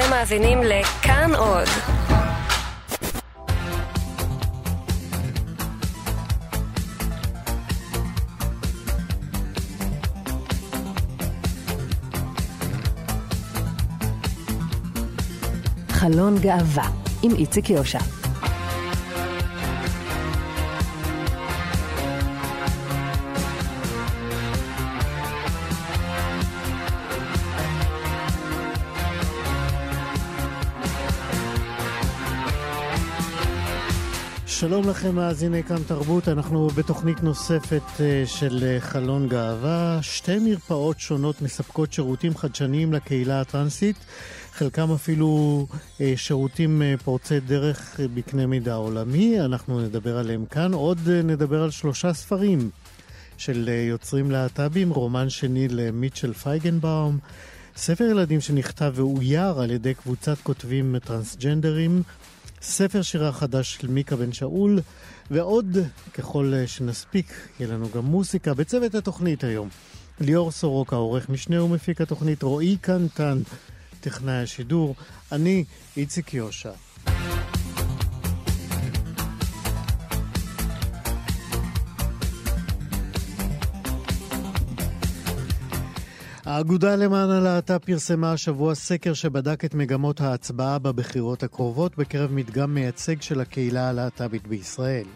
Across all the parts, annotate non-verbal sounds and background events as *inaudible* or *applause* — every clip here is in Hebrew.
אתם מאזינים לכאן עוד. חלון גאווה עם איציק יושע. שלום לכם מאזיני כאן תרבות, אנחנו בתוכנית נוספת אה, של אה, חלון גאווה. שתי מרפאות שונות מספקות שירותים חדשניים לקהילה הטרנסית, חלקם אפילו אה, שירותים פורצי דרך בקנה מידה עולמי, אנחנו נדבר עליהם כאן. עוד נדבר על שלושה ספרים של יוצרים להט"בים, רומן שני למיטשל פייגנבאום, ספר ילדים שנכתב ואויר על ידי קבוצת כותבים טרנסג'נדרים, ספר שירה חדש של מיקה בן שאול, ועוד, ככל שנספיק, יהיה לנו גם מוסיקה בצוות התוכנית היום. ליאור סורוקה, עורך משנה ומפיק התוכנית, רועי קנטן, טכנאי השידור, אני איציק יושע. האגודה למען הלהט"ב פרסמה השבוע סקר שבדק את מגמות ההצבעה בבחירות הקרובות בקרב מדגם מייצג של הקהילה הלהט"בית בישראל.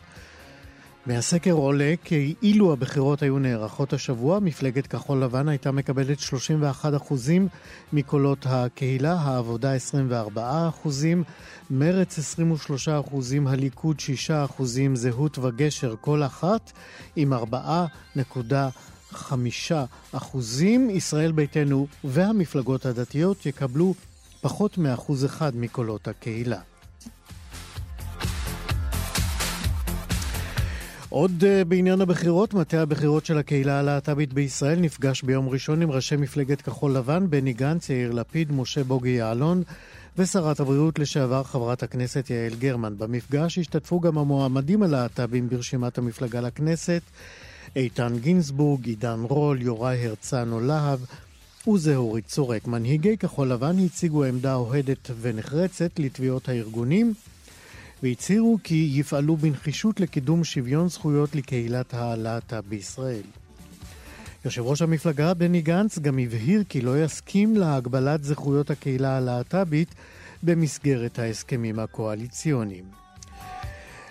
מהסקר עולה כי אילו הבחירות היו נערכות השבוע, מפלגת כחול לבן הייתה מקבלת 31% מקולות הקהילה, העבודה 24%, מרץ 23%, הליכוד 6%, זהות וגשר כל אחת עם 4.5%. חמישה אחוזים. ישראל ביתנו והמפלגות הדתיות יקבלו פחות מאחוז אחד מקולות הקהילה. עוד uh, בעניין הבחירות, מטה הבחירות של הקהילה הלהט"בית בישראל נפגש ביום ראשון עם ראשי מפלגת כחול לבן, בני גנץ, יאיר לפיד, משה בוגי יעלון ושרת הבריאות לשעבר חברת הכנסת יעל גרמן. במפגש השתתפו גם המועמדים הלהט"בים ברשימת המפלגה לכנסת. איתן גינזבורג, עידן רול, יוראי הרצנו להב וזהורית צורק. מנהיגי כחול לבן הציגו עמדה אוהדת ונחרצת לתביעות הארגונים והצהירו כי יפעלו בנחישות לקידום שוויון זכויות לקהילת הלהט"ב בישראל. יושב ראש המפלגה בני גנץ גם הבהיר כי לא יסכים להגבלת זכויות הקהילה הלהט"בית במסגרת ההסכמים הקואליציוניים.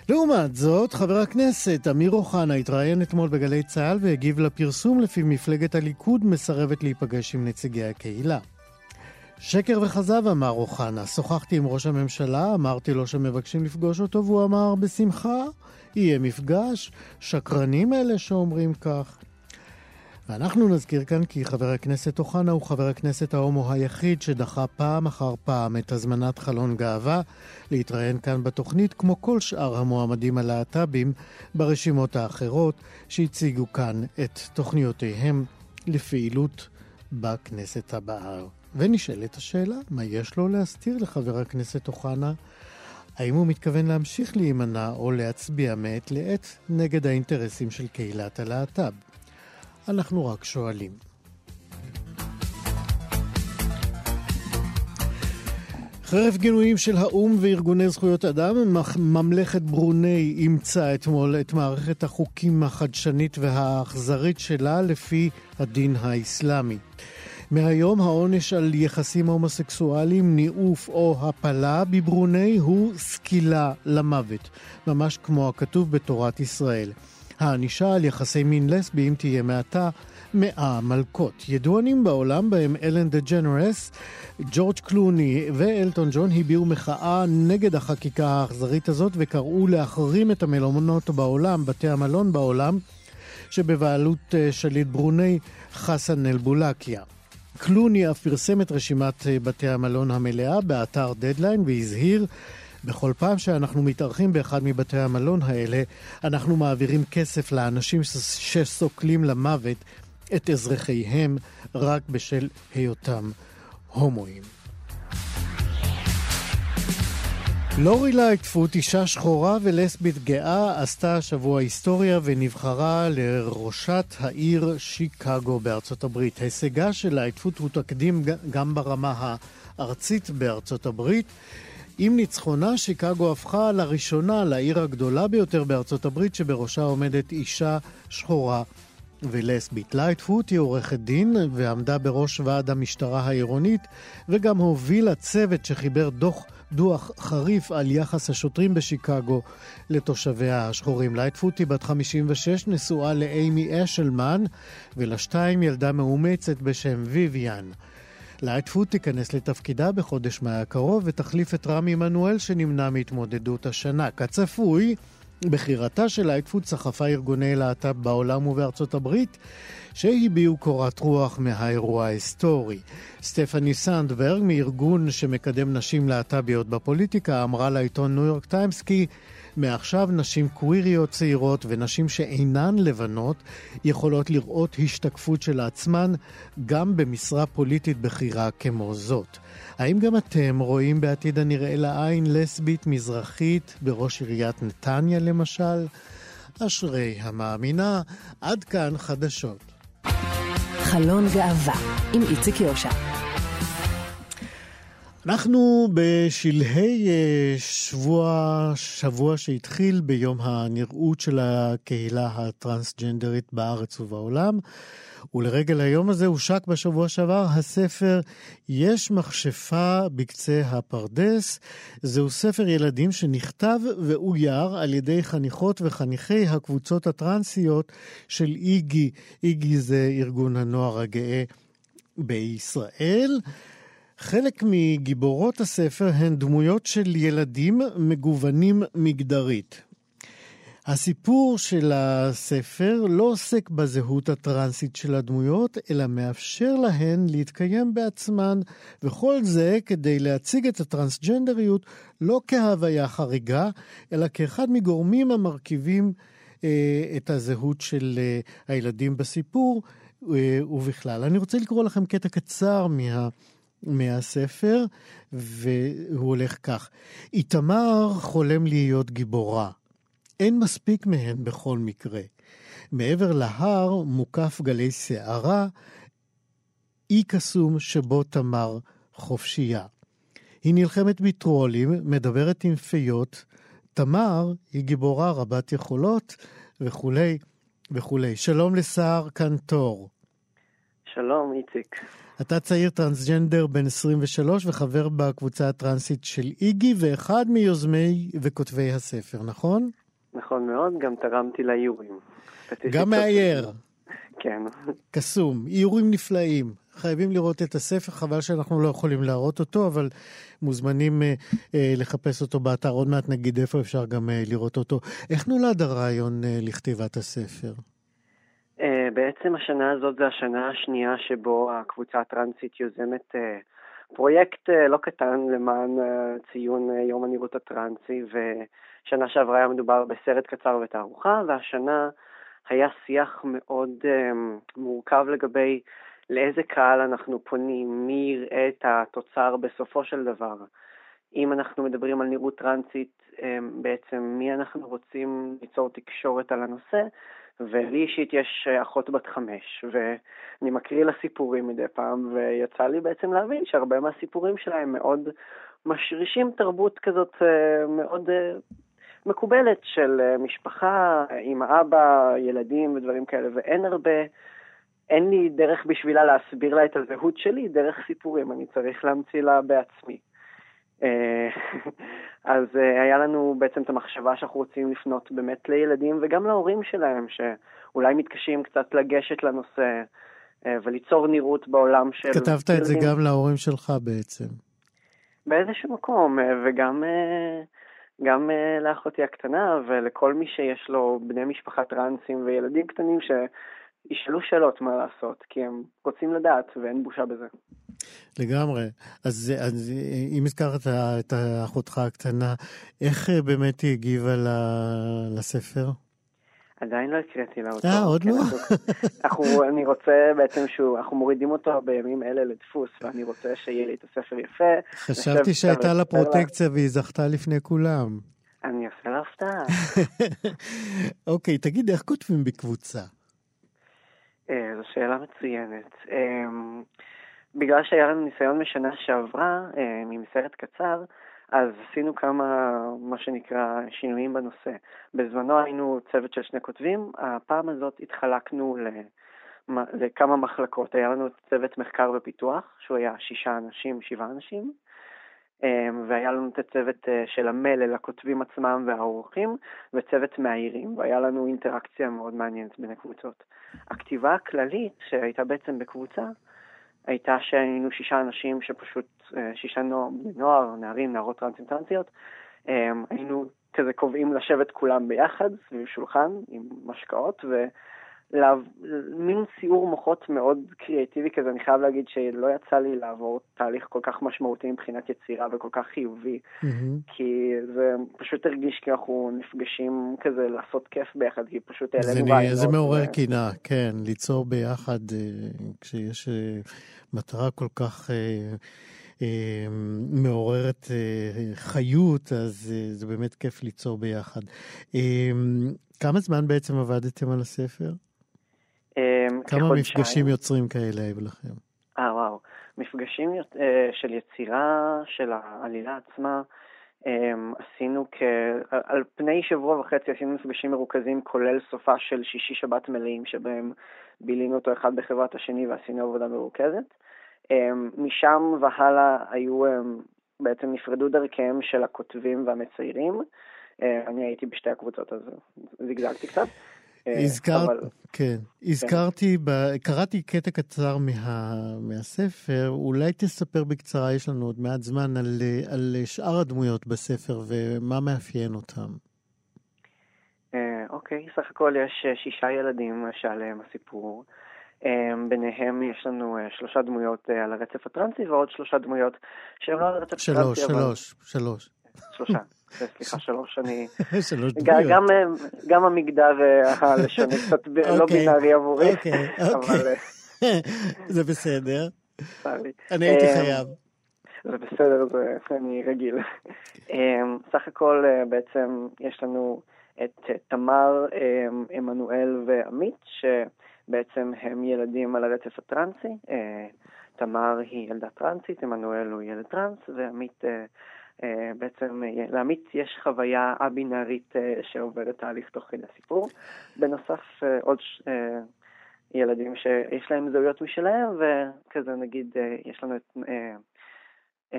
לעומת זאת, חבר הכנסת אמיר אוחנה התראיין אתמול בגלי צה"ל והגיב לפרסום לפי מפלגת הליכוד מסרבת להיפגש עם נציגי הקהילה. שקר וכזב, אמר אוחנה. שוחחתי עם ראש הממשלה, אמרתי לו שמבקשים לפגוש אותו, והוא אמר, בשמחה, יהיה מפגש. שקרנים אלה שאומרים כך. ואנחנו נזכיר כאן כי חבר הכנסת אוחנה הוא חבר הכנסת ההומו היחיד שדחה פעם אחר פעם את הזמנת חלון גאווה להתראיין כאן בתוכנית, כמו כל שאר המועמדים הלהט"בים ברשימות האחרות שהציגו כאן את תוכניותיהם לפעילות בכנסת הבאה. ונשאלת השאלה, מה יש לו להסתיר לחבר הכנסת אוחנה? האם הוא מתכוון להמשיך להימנע או להצביע מעת לעת נגד האינטרסים של קהילת הלהט"ב? אנחנו רק שואלים. חרף גינויים של האו"ם וארגוני זכויות אדם, ממלכת ברוני אימצה אתמול את מערכת החוקים החדשנית והאכזרית שלה לפי הדין האסלאמי. מהיום העונש על יחסים הומוסקסואליים, ניאוף או הפלה בברוני הוא סקילה למוות, ממש כמו הכתוב בתורת ישראל. הענישה על יחסי מין לסביים תהיה מעתה מאה מלקות. ידוענים בעולם בהם אלן דה ג'נרס, ג'ורג' קלוני ואלטון ג'ון הביעו מחאה נגד החקיקה האכזרית הזאת וקראו להחרים את המלונות בעולם, בתי המלון בעולם, שבבעלות אה, שליט ברוניי חסן אל-בולקיה. קלוני אף פרסם את רשימת אה, בתי המלון המלאה באתר דדליין והזהיר בכל פעם שאנחנו מתארחים באחד מבתי המלון האלה, אנחנו מעבירים כסף לאנשים שסוקלים למוות את אזרחיהם רק בשל היותם הומואים. לורי לייטפוט, אישה שחורה ולסבית גאה, עשתה השבוע היסטוריה ונבחרה לראשת העיר שיקגו בארצות הברית. הישגה של לייטפוט הוא תקדים גם ברמה הארצית בארצות הברית. עם ניצחונה, שיקגו הפכה לראשונה לעיר הגדולה ביותר בארצות הברית, שבראשה עומדת אישה שחורה ולסבית. לייטפוט היא עורכת דין ועמדה בראש ועד המשטרה העירונית, וגם הובילה צוות שחיבר דוח דוח חריף על יחס השוטרים בשיקגו לתושביה השחורים. לייטפוט היא בת 56, נשואה לאימי אשלמן, ולשתיים ילדה מאומצת בשם ויויאן. לייטפוט תיכנס לתפקידה בחודש מאי הקרוב ותחליף את רם עמנואל שנמנע מהתמודדות השנה. כצפוי, בחירתה של לייטפוט סחפה ארגוני להט"ב בעולם ובארצות הברית שהביעו קורת רוח מהאירוע ההיסטורי. סטפני סנדברג, מארגון שמקדם נשים להט"ביות בפוליטיקה, אמרה לעיתון ניו יורק טיימס כי מעכשיו נשים קוויריות צעירות ונשים שאינן לבנות יכולות לראות השתקפות של עצמן גם במשרה פוליטית בכירה כמו זאת. האם גם אתם רואים בעתיד הנראה לעין לסבית מזרחית בראש עיריית נתניה למשל? אשרי המאמינה, עד כאן חדשות. חלון גאווה עם איציק יושע. אנחנו בשלהי אה, שבוע, שבוע שהתחיל ביום הנראות של הקהילה הטרנסג'נדרית בארץ ובעולם. ולרגל היום הזה הושק בשבוע שעבר הספר "יש מכשפה בקצה הפרדס". זהו ספר ילדים שנכתב ואויר על ידי חניכות וחניכי הקבוצות הטרנסיות של איגי. איגי זה ארגון הנוער הגאה בישראל. חלק מגיבורות הספר הן דמויות של ילדים מגוונים מגדרית. הסיפור של הספר לא עוסק בזהות הטרנסית של הדמויות, אלא מאפשר להן להתקיים בעצמן, וכל זה כדי להציג את הטרנסג'נדריות לא כהוויה חריגה, אלא כאחד מגורמים המרכיבים אה, את הזהות של אה, הילדים בסיפור אה, ובכלל. אני רוצה לקרוא לכם קטע קצר מה... מהספר, והוא הולך כך: איתמר חולם להיות גיבורה. אין מספיק מהן בכל מקרה. מעבר להר מוקף גלי סערה, אי קסום שבו תמר חופשייה. היא נלחמת בטרולים, מדברת עם פיות, תמר היא גיבורה רבת יכולות וכולי וכולי. שלום לסער קנטור. שלום, איציק. אתה צעיר טרנסג'נדר בן 23 וחבר בקבוצה הטרנסית של איגי ואחד מיוזמי וכותבי הספר, נכון? נכון מאוד, גם תרמתי לאיורים. גם מאייר. כן. קסום, איורים נפלאים. חייבים לראות את הספר, חבל שאנחנו לא יכולים להראות אותו, אבל מוזמנים אה, אה, לחפש אותו באתר. עוד מעט נגיד איפה אפשר גם אה, לראות אותו. איך נולד הרעיון אה, לכתיבת הספר? אה, בעצם השנה הזאת זה השנה השנייה שבו הקבוצה הטרנסית יוזמת אה, פרויקט אה, לא קטן למען ציון יום הנראות הטרנסי, ושנה שעברה היה מדובר בסרט קצר ותערוכה, והשנה היה שיח מאוד מורכב לגבי לאיזה קהל אנחנו פונים, מי יראה את התוצר בסופו של דבר. אם אנחנו מדברים על נראות טרנסית, בעצם מי אנחנו רוצים ליצור תקשורת על הנושא, ולי אישית יש אה, אחות בת חמש, ואני מקריא לה סיפורים מדי פעם, ויצא לי בעצם להבין שהרבה מהסיפורים שלהם מאוד משרישים תרבות כזאת אה, מאוד אה, מקובלת של משפחה עם האבא, ילדים ודברים כאלה, ואין הרבה, אין לי דרך בשבילה להסביר לה את הזהות שלי דרך סיפורים, אני צריך להמציא לה בעצמי. אה, *laughs* אז אה, היה לנו בעצם את המחשבה שאנחנו רוצים לפנות באמת לילדים וגם להורים שלהם, שאולי מתקשים קצת לגשת לנושא אה, וליצור נראות בעולם של... כתבת ילדים. את זה גם להורים שלך בעצם. באיזשהו מקום, וגם גם לאחותי הקטנה ולכל מי שיש לו בני משפחה טרנסים וילדים קטנים שישאלו שאלות מה לעשות, כי הם רוצים לדעת ואין בושה בזה. לגמרי. אז, אז אם הזכרת את אחותך הקטנה, איך באמת היא הגיבה לספר? עדיין לא הקראתי לה אותו. אה, עוד כן, לא? אנחנו, אני רוצה בעצם שהוא, אנחנו מורידים אותו בימים אלה לדפוס, ואני רוצה שיהיה לי את הספר יפה. חשבתי שהייתה לה. פרוטקציה והיא זכתה לפני כולם. אני אעשה לה הפתעה. *laughs* אוקיי, תגיד, איך כותבים בקבוצה? אה, זו שאלה מצוינת. אה, בגלל שהיה לנו ניסיון משנה שעברה, אה, מסרט קצר, אז עשינו כמה, מה שנקרא, שינויים בנושא. בזמנו היינו צוות של שני כותבים, הפעם הזאת התחלקנו למ- לכמה מחלקות. היה לנו צוות מחקר ופיתוח, שהוא היה שישה אנשים, שבעה אנשים, אה, והיה לנו את הצוות אה, של המלל, הכותבים עצמם והאורחים, וצוות מאיירים, והיה לנו אינטראקציה מאוד מעניינת בין הקבוצות. הכתיבה הכללית, שהייתה בעצם בקבוצה, הייתה שהיינו שישה אנשים שפשוט, אה, שישה נוער, נוער, נערים, נערות טרנסים טרנסיות, אה, היינו כזה קובעים לשבת כולם ביחד סביב שולחן עם משקאות, ומין סיעור מוחות מאוד קריאטיבי כזה, אני חייב להגיד שלא יצא לי לעבור תהליך כל כך משמעותי מבחינת יצירה וכל כך חיובי, מהמם. כי זה פשוט הרגיש כי אנחנו נפגשים כזה לעשות כיף ביחד, כי פשוט העלינו רעיונות. זה מעורר ו- קנאה, כן, ליצור ביחד אה, כשיש אה, מטרה כל כך אה, מעוררת חיות, אז זה באמת כיף ליצור ביחד. כמה זמן בעצם עבדתם על הספר? אה, כמה. מפגשים יוצרים כאלה היו לכם? אה, וואו. מפגשים אה, של יצירה, של העלילה עצמה, אה, עשינו כ... על- פני שבוע וחצי עשינו מפגשים מרוכזים, כולל סופה של שישי שבת מלאים, שבהם בילינו אותו אחד בחברת השני ועשינו עבודה מרוכזת. אה, משם והלאה היו, בעצם נפרדו דרכיהם של הכותבים והמציירים. אני הייתי בשתי הקבוצות, אז זגזגתי קצת. אה, הזכרת, אבל- כן, הזכרתי, ב... קראתי קטע קצר מה... מהספר, אולי תספר בקצרה, יש לנו עוד מעט זמן, על, על שאר הדמויות בספר ומה מאפיין אותם. אה, אוקיי, סך הכל יש אה, שישה ילדים שעליהם הסיפור. ביניהם יש לנו שלושה דמויות על הרצף הטרנסי ועוד שלושה דמויות שהן לא על הרצף שלוש, הטרנסי, אבל... שלוש, שלוש. שלושה. סליחה, שלוש, אני... *laughs* שלוש גם- דמויות. גם, אה, גם המגדר אה, הלשוני קצת לא אוקיי, בינארי עבורי, אוקיי, אבל אוקיי. אה, *laughs* זה בסדר. אני הייתי חייב. זה בסדר, זה, אני רגיל. סך הכל בעצם יש לנו את תמר, עמנואל ועמית, שבעצם הם ילדים על הרצף הטרנסי. תמר היא ילדה טרנסית, עמנואל הוא ילד טרנס, ועמית, בעצם אה, לעמית יש חוויה א-בינארית אה, שעוברת תהליך תוך כדי הסיפור. בנוסף, אה, עוד ש- אה, ילדים שיש להם זהויות משלהם, וכזה נגיד אה, יש לנו את... אה,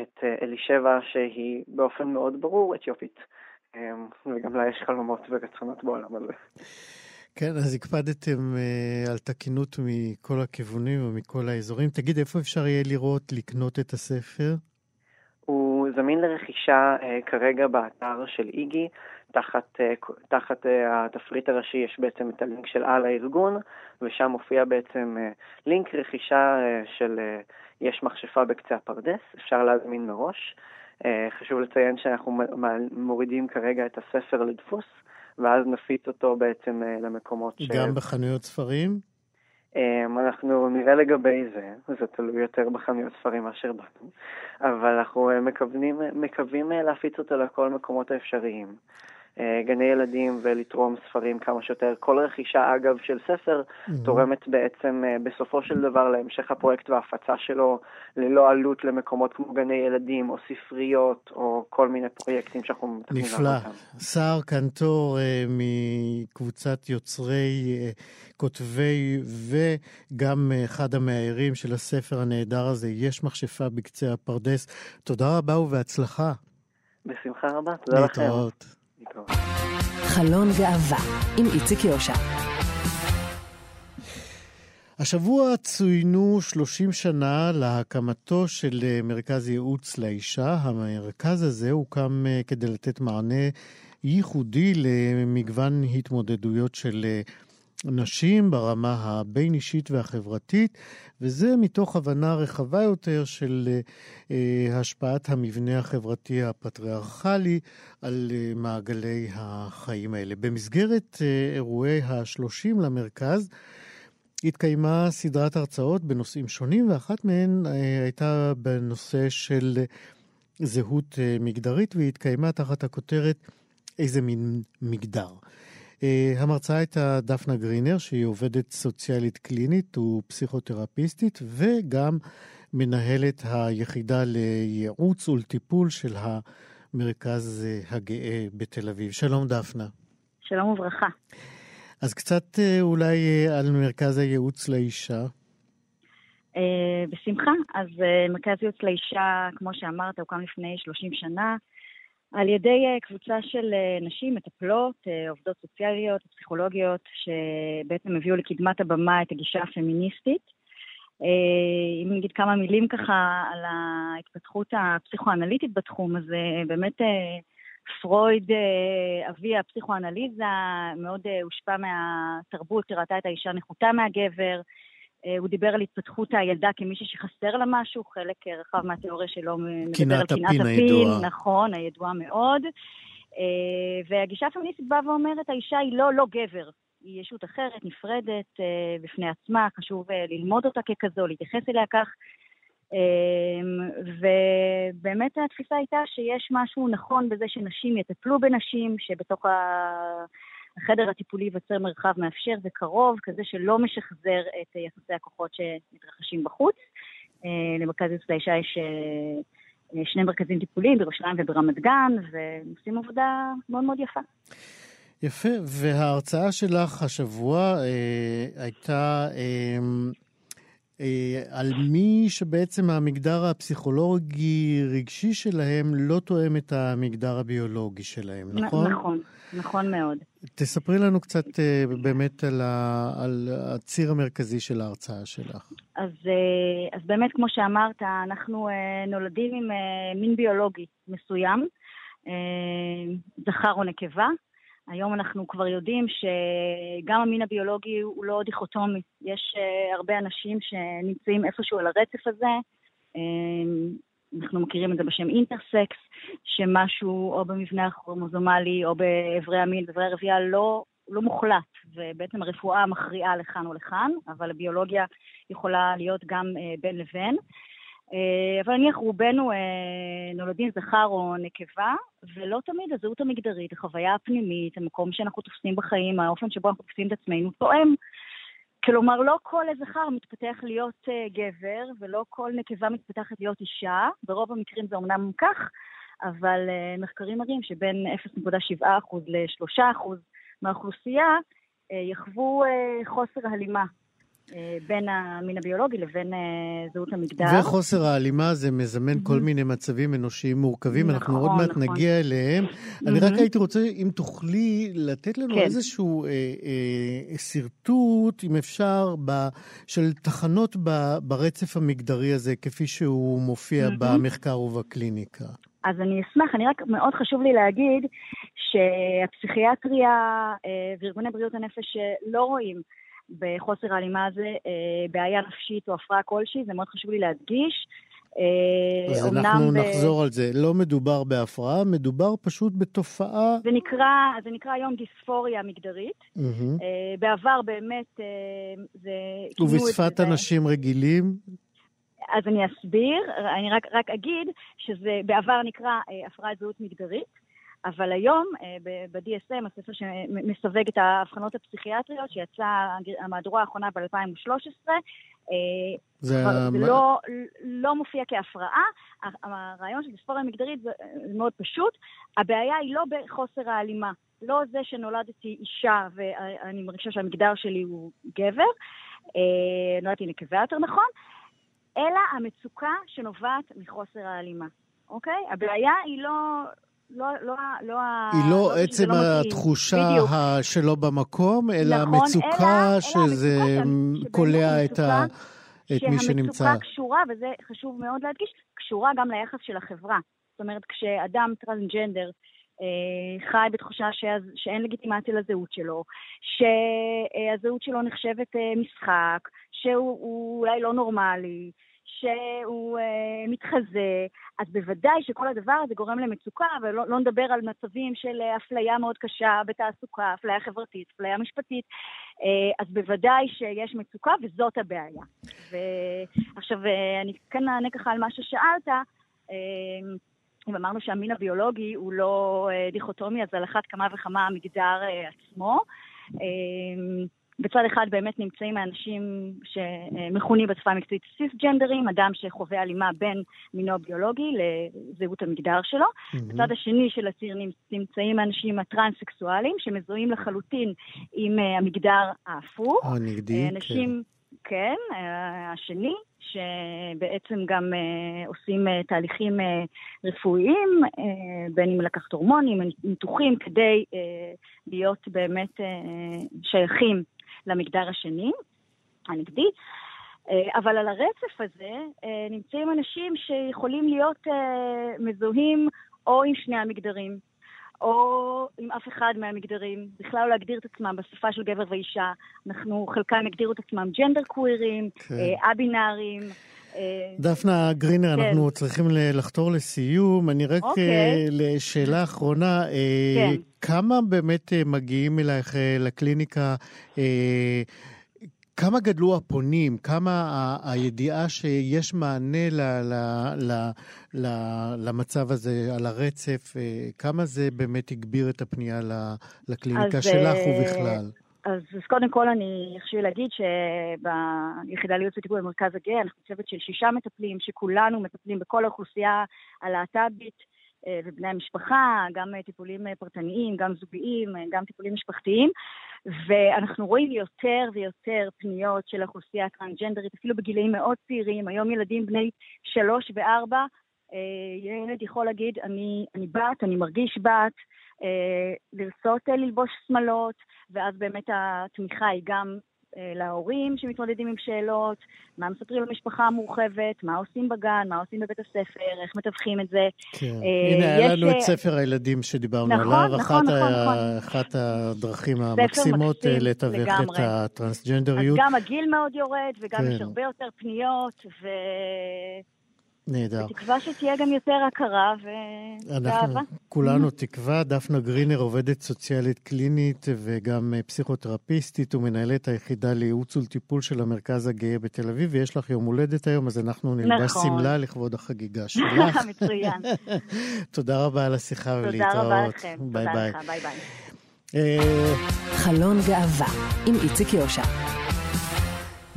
את אה, אלישבע שהיא באופן מאוד ברור אתיופית. וגם לה יש חלומות ורצונות בעולם הזה. כן, אז הקפדתם אה, על תקינות מכל הכיוונים ומכל האזורים. תגיד, איפה אפשר יהיה לראות, לקנות את הספר? זמין לרכישה אה, כרגע באתר של איגי, תחת, אה, תחת אה, התפריט הראשי יש בעצם את הלינק של על הארגון, ושם מופיע בעצם לינק רכישה של יש מכשפה בקצה הפרדס, אפשר להזמין מראש. חשוב לציין שאנחנו מורידים כרגע את הספר לדפוס, ואז נפיץ אותו בעצם למקומות ש... גם בחנויות ספרים? אמ, אנחנו נראה לגבי זה, זה תלוי יותר בחנויות ספרים מאשר בנו, אבל אנחנו אה, מקווים, מקווים אה, להפיץ אותו לכל מקומות האפשריים. אה, גני ילדים ולתרום ספרים כמה שיותר. כל רכישה, אגב, של ספר תורמת בעצם אה, בסופו של דבר להמשך הפרויקט וההפצה שלו ללא עלות למקומות כמו גני ילדים או ספריות או כל מיני פרויקטים שאנחנו מתכננים נפלא. אותם. סער קנטור אה, מקבוצת יוצרי, כותבי וגם אחד המאיירים של הספר הנהדר הזה, יש מכשפה בקצה הפרדס. תודה רבה ובהצלחה. בשמחה רבה, תודה לכם. להתראות. חלון גאווה עם איציק יושע. השבוע צוינו 30 שנה להקמתו של אה, מרכז ייעוץ לאישה. המרכז הזה הוקם אה, כדי לתת מענה ייחודי למגוון התמודדויות של אה, נשים ברמה הבין-אישית והחברתית, וזה מתוך הבנה רחבה יותר של אה, השפעת המבנה החברתי הפטריארכלי על אה, מעגלי החיים האלה. במסגרת אה, אירועי ה-30 למרכז, התקיימה סדרת הרצאות בנושאים שונים, ואחת מהן אה, הייתה בנושא של זהות מגדרית, והיא התקיימה תחת הכותרת איזה מין מגדר. אה, המרצאה הייתה דפנה גרינר, שהיא עובדת סוציאלית קלינית ופסיכותרפיסטית, וגם מנהלת היחידה לייעוץ ולטיפול של המרכז הגאה בתל אביב. שלום דפנה. שלום וברכה. אז קצת אה, אולי אה, על מרכז הייעוץ לאישה. אה, בשמחה. אז מרכז ייעוץ לאישה, כמו שאמרת, הוקם לפני 30 שנה על ידי קבוצה של נשים, מטפלות, עובדות סוציאליות, פסיכולוגיות, שבעצם הביאו לקדמת הבמה את הגישה הפמיניסטית. אם נגיד כמה מילים ככה על ההתפתחות הפסיכואנליטית בתחום, הזה, באמת פרויד, אה, אבי הפסיכואנליזה, מאוד אה, הושפע מהתרבות שראתה את האישה נחותה מהגבר. אה, הוא דיבר על התפתחות הילדה כמישהי שחסר לה משהו, חלק רחב מהתיאוריה שלו מדבר על קנאת הפין, הידועה. נכון, הידועה מאוד. והגישה הפמיניסטית באה ואומרת, האישה היא לא לא גבר, היא ישות אחרת, נפרדת בפני עצמה, חשוב ללמוד אותה ככזו, להתייחס אליה כך. אמ, ובאמת התפיסה הייתה שיש משהו נכון בזה שנשים יטפלו בנשים, שבתוך החדר הטיפולי ייווצר מרחב מאפשר וקרוב, כזה שלא משחזר את יחסי הכוחות שמתרחשים בחוץ. אה, למרכז יוצא האישה יש אה, שני מרכזים טיפוליים בירושלים וברמת גן, והם עושים עבודה מאוד מאוד יפה. יפה, וההרצאה שלך השבוע אה, הייתה אה, אה, על מי שבעצם המגדר הפסיכולוגי-רגשי שלהם לא תואם את המגדר הביולוגי שלהם, נכון? נכון, נכון מאוד. תספרי לנו קצת אה, באמת על, ה, על הציר המרכזי של ההרצאה שלך. אז, אה, אז באמת, כמו שאמרת, אנחנו נולדים עם מין ביולוגי מסוים, זכר או נקבה. היום אנחנו כבר יודעים שגם המין הביולוגי הוא לא דיכוטומי. יש uh, הרבה אנשים שנמצאים איפשהו על הרצף הזה. Uh, אנחנו מכירים את זה בשם אינטרסקס, שמשהו או במבנה הכרומוזומלי או באיברי המין, באיברי הרבייה, לא, לא מוחלט, ובעצם הרפואה מכריעה לכאן או לכאן, אבל הביולוגיה יכולה להיות גם uh, בין לבין. אה, אבל נניח רובנו אה, נולדים זכר או נקבה, ולא תמיד הזהות המגדרית, החוויה הפנימית, המקום שאנחנו תופסים בחיים, האופן שבו אנחנו תופסים את עצמנו, תואם. כלומר, לא כל זכר מתפתח להיות uh, גבר, ולא כל נקבה מתפתחת להיות אישה. ברוב המקרים זה אמנם כך, אבל מחקרים מראים שבין 0.7% ל-3% מהאוכלוסייה יחוו חוסר הלימה אה, בין המין הביולוגי לבין אה, זהות המגדר. וחוסר ההלימה הזה מזמן mm-hmm. כל מיני מצבים אנושיים מורכבים, נכון, אנחנו עוד מעט נכון. נגיע אליהם. Mm-hmm. אני רק הייתי רוצה, אם תוכלי, לתת לנו כן. איזשהו אה, אה, שרטוט, אם אפשר, ב, של תחנות ב, ברצף המגדרי הזה, כפי שהוא מופיע mm-hmm. במחקר ובקליניקה. אז אני אשמח, אני רק, מאוד חשוב לי להגיד שהפסיכיאטריה אה, וארגוני בריאות הנפש לא רואים בחוסר ההלימה הזה אה, בעיה נפשית או הפרעה כלשהי, זה מאוד חשוב לי להדגיש. אה, אז אנחנו ב... נחזור על זה. לא מדובר בהפרעה, מדובר פשוט בתופעה... זה נקרא, זה נקרא היום דיספוריה מגדרית. Mm-hmm. בעבר באמת זה... ובשפת אנשים רגילים? אז אני אסביר, אני רק, רק אגיד שזה בעבר נקרא הפרעת זהות מגדרית. אבל היום, אה, ב-DSM, הספר שמסווג את האבחנות הפסיכיאטריות, שיצא המהדורה האחרונה ב-2013, אה, זה, לא, לא מופיע כהפרעה. הרעיון של דיספוריה מגדרית זה מאוד פשוט. הבעיה היא לא בחוסר ההלימה. לא זה שנולדתי אישה ואני מרגישה שהמגדר שלי הוא גבר, אה, נולדתי נקבה יותר נכון, אלא המצוקה שנובעת מחוסר ההלימה. אוקיי? הבעיה היא לא, לא, לא, לא היא לא, לא עצם לא התחושה ה... שלא במקום, אלא נכון, המצוקה אלא, שזה קולע את, ה... את מי שנמצא. שהמצוקה קשורה, וזה חשוב מאוד להדגיש, קשורה גם ליחס של החברה. זאת אומרת, כשאדם טרנסג'נדר אה, חי בתחושה שאין לגיטימציה לזהות שלו, שהזהות שלו נחשבת אה, משחק, שהוא אולי לא נורמלי, שהוא אה, מתחזה, אז בוודאי שכל הדבר הזה גורם למצוקה, ולא לא נדבר על מצבים של אה, אפליה מאוד קשה בתעסוקה, אפליה חברתית, אפליה משפטית, אה, אז בוודאי שיש מצוקה וזאת הבעיה. ועכשיו, אה, אני כן אענה ככה על מה ששאלת. אה, אם אמרנו שהמין הביולוגי הוא לא אה, דיכוטומי, אז על אחת כמה וכמה המגדר אה, עצמו. אה, בצד אחד באמת נמצאים האנשים שמכונים בשפה המקצועית סיסג'נדרים, אדם שחווה הלימה בין מינו הביולוגי לזהות המגדר שלו. Mm-hmm. בצד השני של הציר נמצאים האנשים הטרנס-סקסואליים, שמזוהים לחלוטין עם המגדר ההפוך. הנגדי, אנשים, כן. כן, השני, שבעצם גם uh, עושים uh, תהליכים uh, רפואיים, uh, בין אם לקחת הורמונים, ניתוחים, כדי uh, להיות באמת uh, שייכים למגדר השני, הנגדי. Uh, אבל על הרצף הזה uh, נמצאים אנשים שיכולים להיות uh, מזוהים או עם שני המגדרים. או עם אף אחד מהמגדרים, בכלל לא להגדיר את עצמם בשפה של גבר ואישה. אנחנו, חלקם הגדירו את עצמם ג'נדר קווירים, כן. אה, א-בינאריים. אה, דפנה גרינר, כן. אנחנו צריכים לחתור לסיום. אני רק אוקיי. אה, לשאלה אחרונה, כן. כמה באמת מגיעים אלייך לקליניקה כמה גדלו הפונים? כמה ה- הידיעה שיש מענה ל- ל- ל- ל- למצב הזה, על הרצף, אה, כמה זה באמת הגביר את הפנייה לקליניקה אז, שלך אה, ובכלל? אז, אז קודם כל אני חשוב להגיד שביחידה לייעוץ וטיפול במרכז הגאה אנחנו צוות של שישה מטפלים, שכולנו מטפלים בכל האוכלוסייה הלהט"בית. אה, ובני המשפחה, גם אה, טיפולים אה, פרטניים, גם זוגיים, גם טיפולים משפחתיים, ואנחנו רואים יותר ויותר פניות של האוכלוסייה הטרנסג'נדרית, אפילו בגילאים מאוד צעירים, היום ילדים בני שלוש וארבע, ילד יכול להגיד, אני, אני בת, אני מרגיש בת, לרצות ללבוש שמלות, ואז באמת התמיכה היא גם אה, להורים שמתמודדים עם שאלות, מה מספרים למשפחה המורחבת, מה עושים בגן, מה עושים בבית הספר, איך מתווכים את זה. כן. אה, הנה, היה לנו את אה, ספר הילדים שדיברנו נכון, עליו, נכון, נכון. אחת הדרכים המקסימות לתווך את הטרנסג'נדריות. אז גם הגיל מאוד יורד, וגם כן. יש הרבה יותר פניות, ו... נהדר. בתקווה שתהיה גם יותר הכרה ואהבה. כולנו *laughs* תקווה. דפנה גרינר, עובדת סוציאלית קלינית וגם אה, פסיכותרפיסטית ומנהלת היחידה לייעוץ ולטיפול של המרכז הגאה בתל אביב, ויש לך יום הולדת היום, אז אנחנו נלבש נכון. שמלה לכבוד החגיגה *laughs* שלך. מצוין. *laughs* תודה רבה על השיחה ולהתראות. תודה רבה לכם. ביי ביי. ביי ביי. אה, חלון גאווה עם איציק יושע.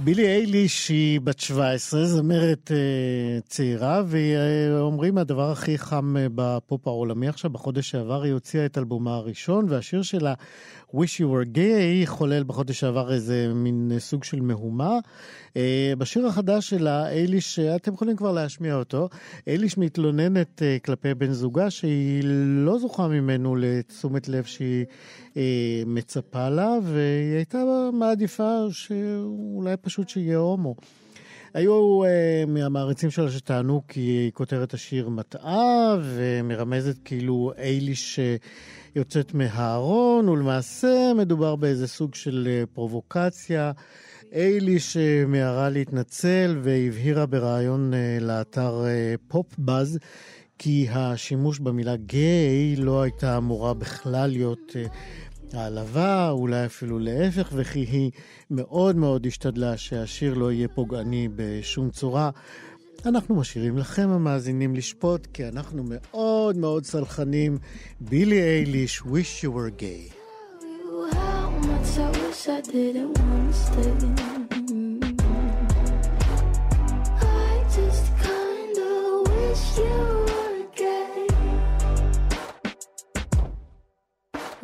בילי אייליש היא בת 17, זמרת אה, צעירה, ואומרים הדבר הכי חם אה, בפופ העולמי עכשיו, בחודש שעבר היא הוציאה את אלבומה הראשון, והשיר שלה, Wish You Were Gay, חולל בחודש שעבר איזה מין סוג של מהומה. אה, בשיר החדש שלה, אייליש, אתם יכולים כבר להשמיע אותו, אייליש מתלוננת uh, כלפי בן זוגה שהיא לא זוכה ממנו לתשומת לב שהיא uh, מצפה לה, והיא הייתה מעדיפה שאולי פשוט שיהיה הומו. היו uh, מהמעריצים שלה שטענו כי כותרת השיר מטעה ומרמזת כאילו אייליש יוצאת מהארון, ולמעשה מדובר באיזה סוג של uh, פרובוקציה. אייליש uh, מיהרה להתנצל והבהירה בריאיון uh, לאתר פופ uh, באז כי השימוש במילה גיי לא הייתה אמורה בכלל להיות העלבה, אולי אפילו להפך, וכי היא מאוד מאוד השתדלה שהשיר לא יהיה פוגעני בשום צורה. אנחנו משאירים לכם המאזינים לשפוט, כי אנחנו מאוד מאוד סלחנים. בילי אייליש, wish you were gay.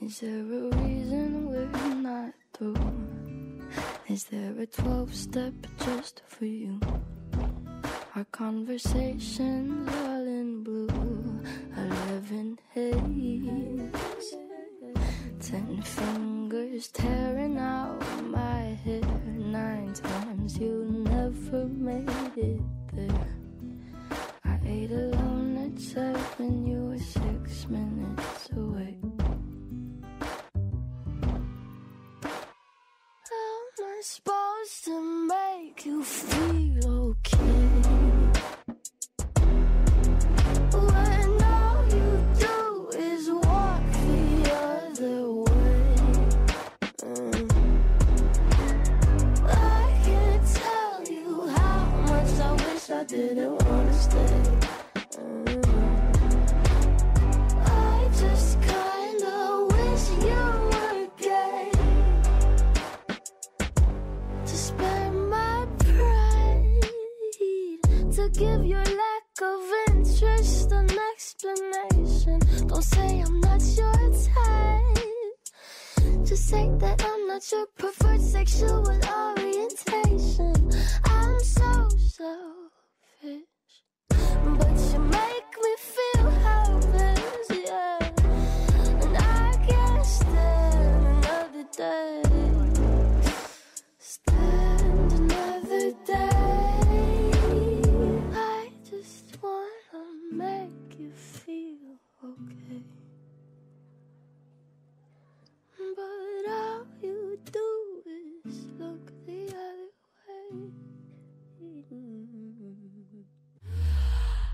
Is there a reason we're not through? Is there a 12 step just for you? Our conversations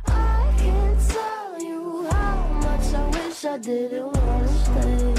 I can't tell you how much I wish I didn't wanna stay.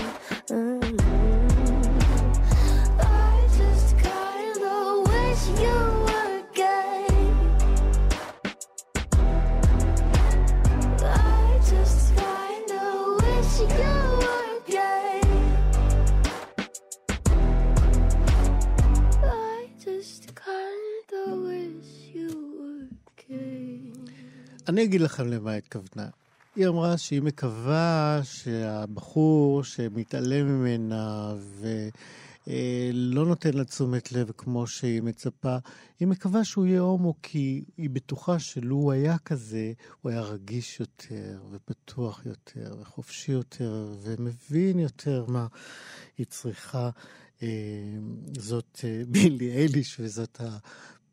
אני אגיד לכם למה התכוונה. היא אמרה שהיא מקווה שהבחור שמתעלם ממנה ולא נותן לה תשומת לב כמו שהיא מצפה, היא מקווה שהוא יהיה הומו כי היא בטוחה שלו הוא היה כזה, הוא היה רגיש יותר ופתוח יותר וחופשי יותר ומבין יותר מה היא צריכה. אה, זאת אה, *laughs* בילי אייליש וזאת.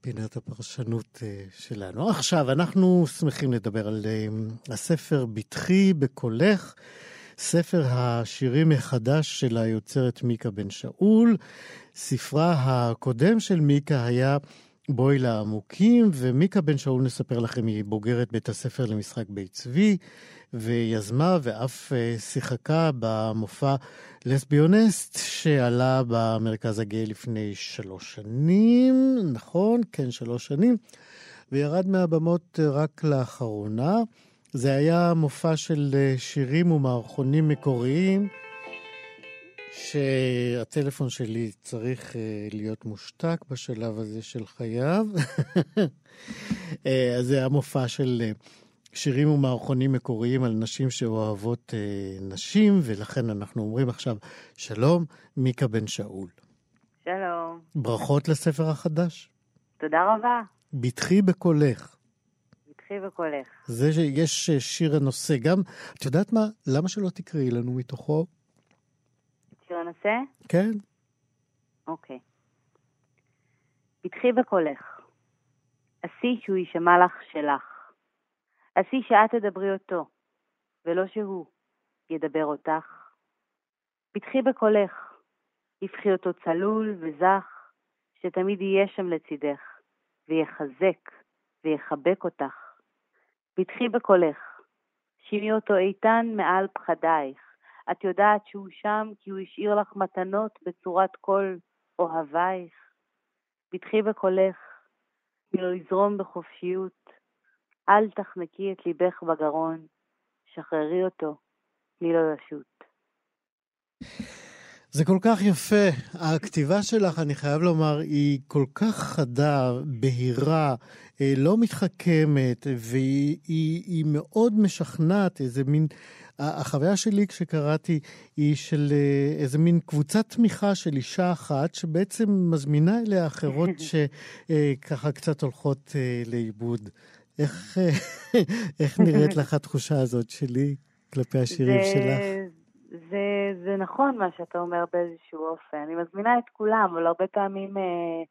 פינת הפרשנות אה, שלנו. עכשיו, אנחנו שמחים לדבר על אה, הספר "בטחי בקולך", ספר השירים מחדש של היוצרת מיקה בן שאול. ספרה הקודם של מיקה היה בואי לעמוקים, ומיקה בן שאול, נספר לכם, היא בוגרת בית הספר למשחק בית צבי, ויזמה ואף אה, שיחקה במופע לסביונסט שעלה במרכז הגאה לפני שלוש שנים, נכון? כן, שלוש שנים, וירד מהבמות אה, רק לאחרונה. זה היה מופע של אה, שירים ומערכונים מקוריים. שהטלפון שלי צריך להיות מושתק בשלב הזה של חייו. *laughs* אז זה היה מופע של שירים ומערכונים מקוריים על נשים שאוהבות uh, נשים, ולכן אנחנו אומרים עכשיו שלום, מיקה בן שאול. שלום. ברכות לספר החדש. תודה רבה. בטחי בקולך. בטחי בקולך. זה שיש שיר הנושא. גם, את יודעת מה? למה שלא תקראי לנו מתוכו? שיר הנושא? כן. אוקיי. פתחי בקולך. עשי שהוא יישמע לך שלך. עשי שאת תדברי אותו, ולא שהוא ידבר אותך. פתחי בקולך. הפכי אותו צלול וזך, שתמיד יהיה שם לצידך, ויחזק ויחבק אותך. פתחי בקולך. שימי אותו איתן מעל פחדייך. את יודעת שהוא שם כי הוא השאיר לך מתנות בצורת כל אוהבייך. פתחי בקולך, תני לו לזרום בחופשיות. אל תחנקי את ליבך בגרון, שחררי אותו, תני לו לשוט. זה כל כך יפה. הכתיבה שלך, אני חייב לומר, היא כל כך חדה, בהירה, אה, לא מתחכמת, והיא היא, היא מאוד משכנעת, איזה מין... החוויה שלי כשקראתי היא של אה, איזה מין קבוצת תמיכה של אישה אחת, שבעצם מזמינה אליה אחרות *laughs* שככה קצת הולכות אה, לאיבוד. איך, *laughs* איך נראית לך התחושה הזאת שלי כלפי השירים זה, שלך? זה, זה נכון מה שאתה אומר באיזשהו אופן. אני מזמינה את כולם, אבל הרבה פעמים אה,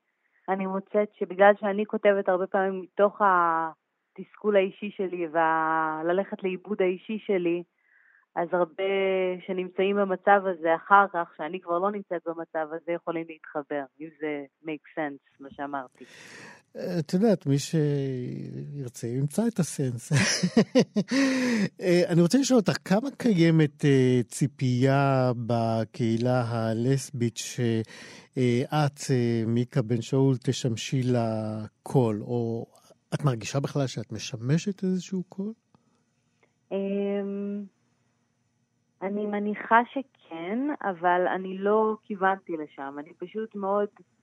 אני מוצאת שבגלל שאני כותבת הרבה פעמים מתוך התסכול האישי שלי וללכת לאיבוד האישי שלי, אז הרבה שנמצאים במצב הזה אחר כך, שאני כבר לא נמצאת במצב הזה, יכולים להתחבר, אם זה make sense, מה שאמרתי. את יודעת, מי שירצה ימצא את הסנס. אני רוצה לשאול אותך, כמה קיימת אה, ציפייה בקהילה הלסבית שאת, אה, מיקה בן שאול, תשמשי לה קול, או את מרגישה בכלל שאת משמשת איזשהו קול? אמ, אני מניחה שכן, אבל אני לא כיוונתי לשם. אני פשוט מאוד אה,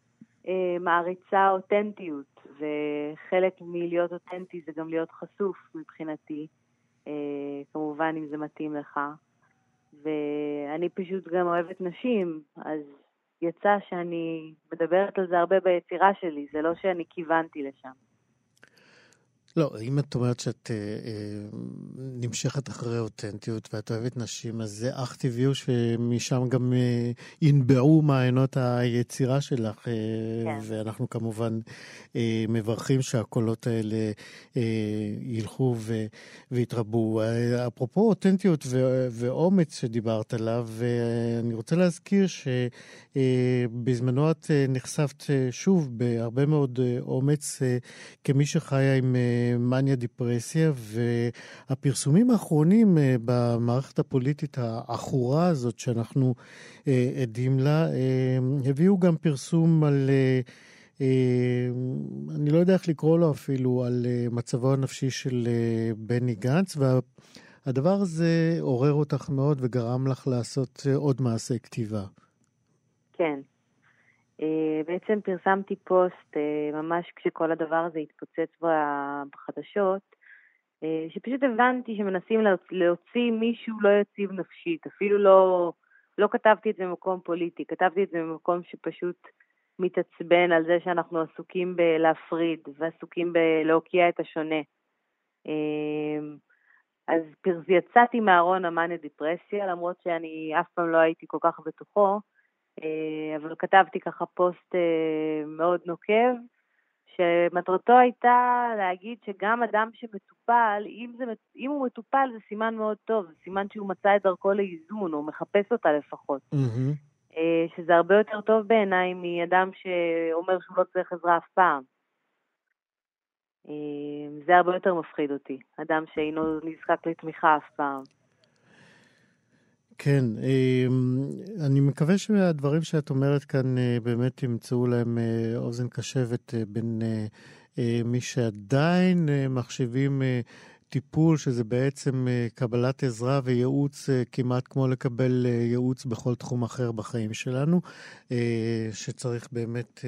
מעריצה אותנטיות, וחלק מלהיות אותנטי זה גם להיות חשוף מבחינתי, אה, כמובן אם זה מתאים לך. ואני פשוט גם אוהבת נשים, אז יצא שאני מדברת על זה הרבה ביצירה שלי, זה לא שאני כיוונתי לשם. לא, אם את אומרת שאת אה, אה, נמשכת אחרי אותנטיות ואת אוהבת נשים, אז זה אך טבעי שמשם גם אה, ינבעו מעיינות היצירה שלך. אה, כן. ואנחנו כמובן אה, מברכים שהקולות האלה אה, ילכו ו, ויתרבו. אה, אפרופו אותנטיות ו, ואומץ שדיברת עליו, אה, אני רוצה להזכיר שבזמנו את אה, נחשפת אה, שוב בהרבה מאוד אה, אומץ אה, כמי שחיה עם... אה, מניה דיפרסיה, והפרסומים האחרונים אה, במערכת הפוליטית העכורה הזאת שאנחנו אה, עדים לה, אה, הביאו גם פרסום על... אני לא יודע איך לקרוא לו אפילו, על מצבו הנפשי של בני גנץ, והדבר הזה עורר אותך מאוד וגרם לך לעשות עוד מעשה כתיבה. כן. אה, בעצם פרסמתי פוסט אה, ממש כשכל הדבר הזה התפוצץ בחדשות, אה, שפשוט הבנתי שמנסים להוציא מישהו לא יציב נפשית, אפילו לא, לא כתבתי את זה במקום פוליטי, כתבתי את זה במקום שפשוט מתעצבן על זה שאנחנו עסוקים בלהפריד ועסוקים בלהוקיע את השונה. אז יצאתי מהארון המאניה דיפרסיה, למרות שאני אף פעם לא הייתי כל כך בתוכו, אבל כתבתי ככה פוסט אה, מאוד נוקב, שמטרתו הייתה להגיד שגם אדם שמטופל, אם, זה, אם הוא מטופל זה סימן מאוד טוב, זה סימן שהוא מצא את דרכו לאיזון, הוא מחפש אותה לפחות. Mm-hmm. שזה הרבה יותר טוב בעיניי מאדם שאומר שהוא לא צריך עזרה אף פעם. זה הרבה יותר מפחיד אותי, אדם שאינו נזקק לתמיכה אף פעם. כן, אמ, אני מקווה שהדברים שאת אומרת כאן אה, באמת ימצאו להם אה, אוזן קשבת אה, בין מי שעדיין מחשיבים טיפול, שזה בעצם קבלת עזרה וייעוץ כמעט כמו לקבל ייעוץ בכל תחום אחר בחיים שלנו, שצריך באמת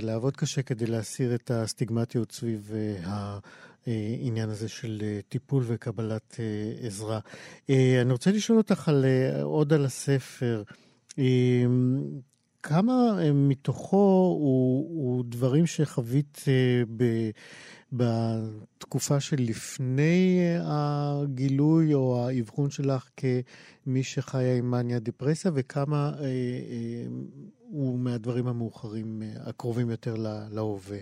לעבוד קשה כדי להסיר את הסטיגמטיות סביב ה... העניין הזה של אה, טיפול וקבלת אה, עזרה. אה, אני רוצה לשאול אותך על, עוד על הספר. כמה מתוכו הוא, הוא דברים שחווית ב, בתקופה שלפני הגילוי או האבחון שלך כמי שחיה עם מניה דיפרסיה, וכמה אה, אה, הוא מהדברים המאוחרים, הקרובים יותר להווה?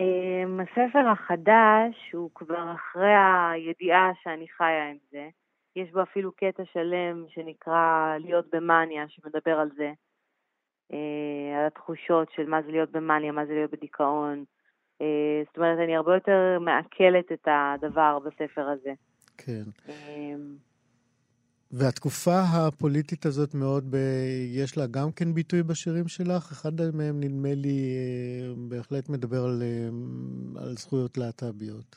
אמ, הספר החדש הוא כבר אחרי הידיעה שאני חיה עם זה. יש בו אפילו קטע שלם שנקרא להיות במאניה, שמדבר על זה, אה, על התחושות של מה זה להיות במאניה, מה זה להיות בדיכאון. אה, זאת אומרת, אני הרבה יותר מעכלת את הדבר בספר הזה. כן. והתקופה הפוליטית הזאת מאוד, ב... יש לה גם כן ביטוי בשירים שלך? אחד מהם נדמה לי אה, בהחלט מדבר על, אה, על זכויות להט"ביות.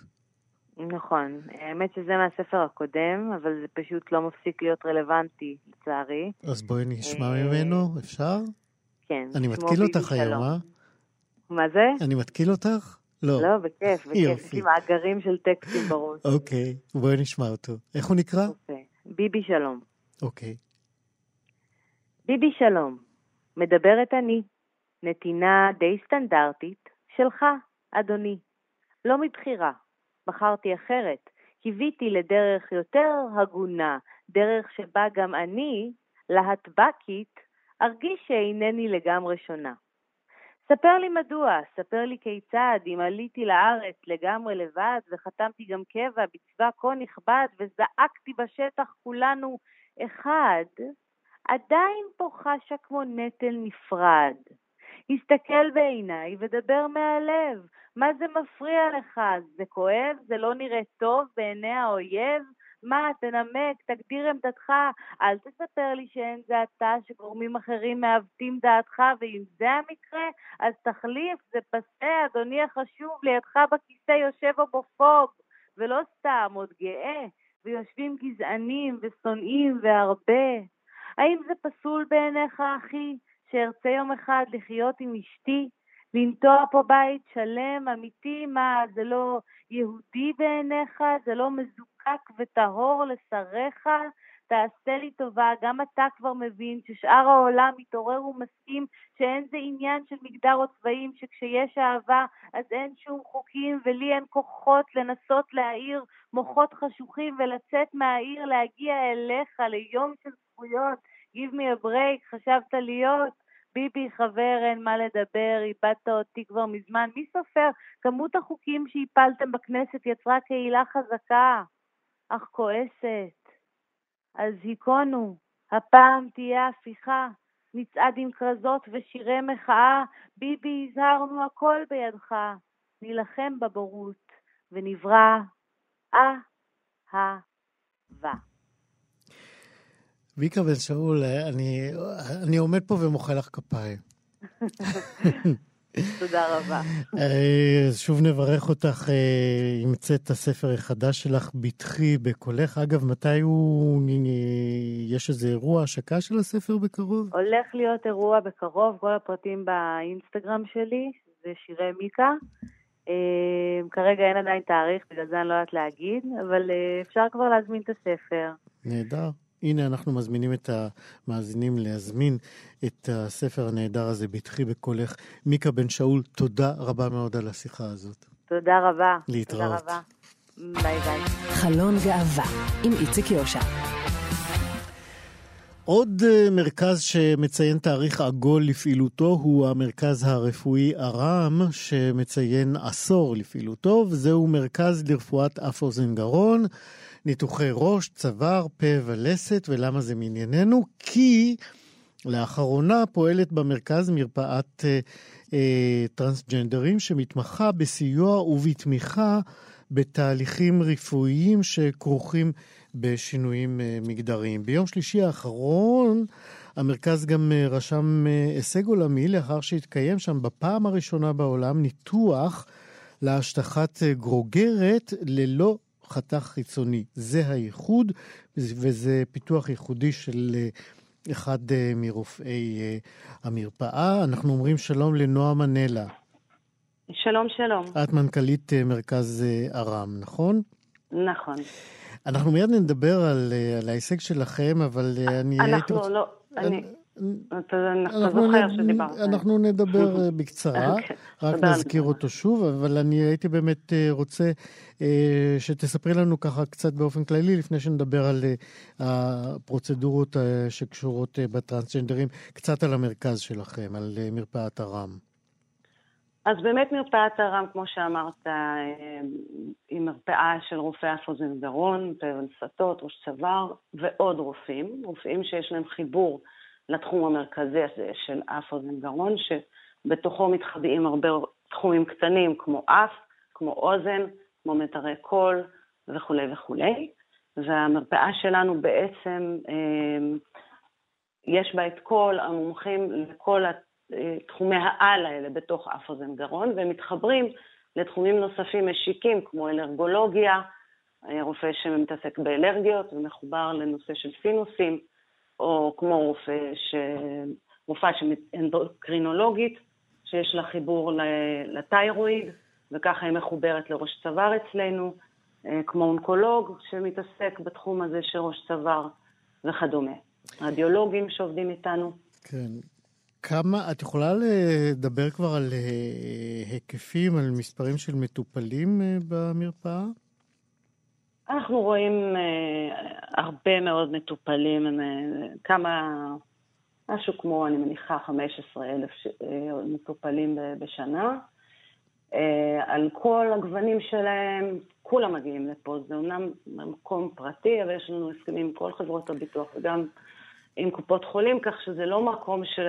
נכון. האמת שזה מהספר הקודם, אבל זה פשוט לא מפסיק להיות רלוונטי, לצערי. אז בואי נשמע אה, ממנו, אפשר? כן. אני מתקיל אותך היום, אה? מה זה? אני מתקיל אותך? לא. לא, בכיף, בכיף. יש לי מאגרים של טקסטים בראש. אוקיי, בואי נשמע אותו. איך הוא נקרא? אוקיי. ביבי שלום. אוקיי. ביבי שלום, מדברת אני, נתינה די סטנדרטית שלך, אדוני. לא מבחירה, בחרתי אחרת, קיוויתי לדרך יותר הגונה, דרך שבה גם אני, להטבקית, ארגיש שאינני לגמרי שונה. ספר לי מדוע, ספר לי כיצד, אם עליתי לארץ לגמרי לבד וחתמתי גם קבע בצבא כה נכבד וזעקתי בשטח כולנו אחד, עדיין פה חשה כמו נטל נפרד. הסתכל בעיניי ודבר מהלב, מה זה מפריע לך? זה כואב? זה לא נראה טוב בעיני האויב? מה, תנמק, תגדיר עמדתך, אל תספר לי שאין זה אתה, שגורמים אחרים מעוותים דעתך, ואם זה המקרה, אז תחליף, זה פסה, אדוני החשוב, לידך בכיסא יושב הומופוב, ולא סתם, עוד גאה, ויושבים גזענים ושונאים והרבה. האם זה פסול בעיניך, אחי, שארצה יום אחד לחיות עם אשתי? לנטוע פה בית שלם, אמיתי, מה, זה לא יהודי בעיניך? זה לא מזוקק וטהור לשריך? תעשה לי טובה, גם אתה כבר מבין ששאר העולם מתעורר ומסכים שאין זה עניין של מגדר או צבעים, שכשיש אהבה אז אין שום חוקים ולי אין כוחות לנסות להאיר מוחות חשוכים ולצאת מהעיר, להגיע אליך ליום של זכויות. Give me a break, חשבת להיות? ביבי, חבר, אין מה לדבר, איבדת אותי כבר מזמן. מי סופר? כמות החוקים שהפלתם בכנסת יצרה קהילה חזקה, אך כועסת. אז היכונו, הפעם תהיה הפיכה. נצעד עם כרזות ושירי מחאה, ביבי, הזהרנו הכל בידך. נילחם בבורות, ונברא אהבה. ויקה בן שאול, אני, אני עומד פה ומוחא לך כפיים. *laughs* תודה רבה. אה, שוב נברך אותך אה, עם צאת הספר החדש שלך, בטחי בקולך. אגב, מתי הוא... יש איזה אירוע השקה של הספר בקרוב? הולך להיות אירוע בקרוב, כל הפרטים באינסטגרם שלי, זה שירי מיקה. אה, כרגע אין עדיין תאריך, בגלל זה אני לא יודעת להגיד, אבל אפשר כבר להזמין את הספר. נהדר. הנה אנחנו מזמינים את המאזינים להזמין את הספר הנהדר הזה, בטחי בקולך. מיקה בן שאול, תודה רבה מאוד על השיחה הזאת. תודה רבה. להתראות. תודה רבה. ביי ביי. חלון גאווה, עם איציק יושע. עוד מרכז שמציין תאריך עגול לפעילותו הוא המרכז הרפואי ארם, שמציין עשור לפעילותו, וזהו מרכז לרפואת אף אוזן גרון. ניתוחי ראש, צוואר, פה ולסת, ולמה זה מענייננו? כי לאחרונה פועלת במרכז מרפאת אה, אה, טרנסג'נדרים שמתמחה בסיוע ובתמיכה בתהליכים רפואיים שכרוכים בשינויים אה, מגדריים. ביום שלישי האחרון המרכז גם אה, רשם אה, הישג עולמי לאחר שהתקיים שם בפעם הראשונה בעולם ניתוח להשטחת אה, גרוגרת ללא חתך חיצוני. זה הייחוד, וזה פיתוח ייחודי של אה, אחד אה, מרופאי אה, המרפאה. אנחנו אומרים שלום לנועה מנלה. שלום, שלום. את מנכ"לית מרכז ארם, נכון? נכון. אנחנו מיד נדבר על, על ההישג שלכם, אבל אני הייתי רוצה... אנחנו לא, אני... אתה זוכר שדיברת. אנחנו נדבר אה, בקצרה, *laughs* אוקיי, רק נזכיר אותו שוב, אבל אני הייתי באמת אה, רוצה אה, שתספרי לנו ככה קצת באופן כללי, לפני שנדבר על הפרוצדורות שקשורות בטרנסג'נדרים, קצת על המרכז שלכם, על מרפאת הרם. אז באמת מרפאת הרם, כמו שאמרת, היא מרפאה של רופאי אף אוזן גרון, פה ונסתות, ראש צוואר, ועוד רופאים, רופאים שיש להם חיבור לתחום המרכזי הזה של אף אוזן גרון, שבתוכו מתחבאים הרבה תחומים קטנים כמו אף, כמו אוזן, כמו מיתרי קול וכולי וכולי. והמרפאה שלנו בעצם, אמ, יש בה את כל המומחים לכל תחומי העל האלה בתוך אף אוזן גרון, והם מתחברים לתחומים נוספים משיקים כמו אלרגולוגיה, רופא שמתעסק באלרגיות ומחובר לנושא של סינוסים, או כמו רופא, ש... רופאה אנדוקרינולוגית, שיש לה חיבור לתיירואיד, וככה היא מחוברת לראש צוואר אצלנו, אה, כמו אונקולוג שמתעסק בתחום הזה של ראש צוואר וכדומה. רדיולוגים שעובדים איתנו. כן. כמה, את יכולה לדבר כבר על אה, היקפים, על מספרים של מטופלים אה, במרפאה? אנחנו רואים אה, הרבה מאוד מטופלים, אה, כמה, משהו כמו, אני מניחה, 15 אלף אה, מטופלים בשנה. אה, על כל הגוונים שלהם, כולם מגיעים לפה. זה אומנם מקום פרטי, אבל יש לנו הסכמים עם כל חברות הביטוח וגם עם קופות חולים, כך שזה לא מקום של...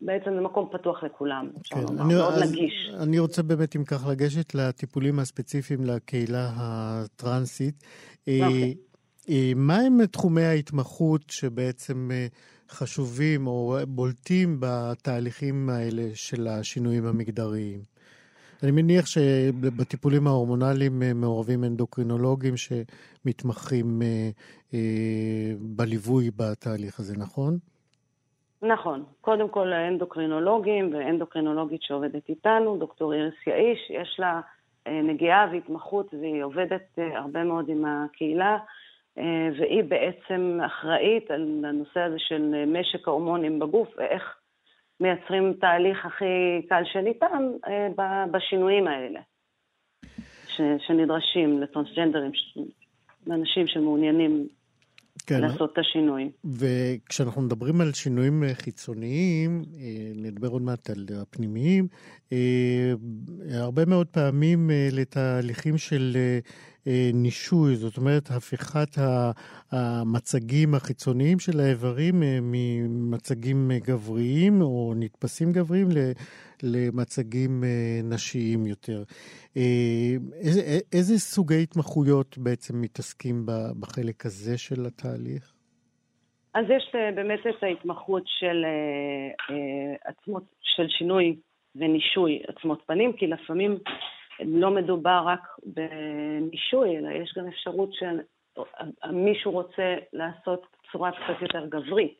בעצם זה מקום פתוח לכולם, אפשר כן, לומר, אני, מאוד נגיש. אני רוצה באמת, אם כך, לגשת לטיפולים הספציפיים לקהילה הטרנסית. אה, אוקיי. אה, מה הם תחומי ההתמחות שבעצם אה, חשובים או בולטים בתהליכים האלה של השינויים המגדריים? אני מניח שבטיפולים ההורמונליים מעורבים אנדוקרינולוגים שמתמחים בליווי בתהליך הזה, נכון? נכון. קודם כל האנדוקרינולוגים ואנדוקרינולוגית שעובדת איתנו, דוקטור איריס יאיש, יש לה אה, נגיעה והתמחות והיא עובדת אה, הרבה מאוד עם הקהילה, אה, והיא בעצם אחראית על הנושא הזה של משק ההורמונים בגוף ואיך מייצרים תהליך הכי קל שניתן בשינויים האלה שנדרשים לטרנסג'נדרים, לאנשים שמעוניינים כן. לעשות את השינוי. וכשאנחנו מדברים על שינויים אה, חיצוניים, אה, נדבר עוד מעט על הפנימיים, אה, הרבה מאוד פעמים אה, לתהליכים של אה, אה, נישוי, זאת אומרת, הפיכת המצגים החיצוניים של האיברים אה, ממצגים אה, גבריים או נתפסים גבריים למצגים אה, נשיים יותר. אה, איזה, איזה סוגי התמחויות בעצם מתעסקים בחלק הזה של התהליך? אז יש אה, באמת את ההתמחות של אה, אה, עצמות, של שינוי ונישוי עצמות פנים, כי לפעמים לא מדובר רק בנישוי, אלא יש גם אפשרות שמישהו רוצה לעשות צורה קצת יותר גברית.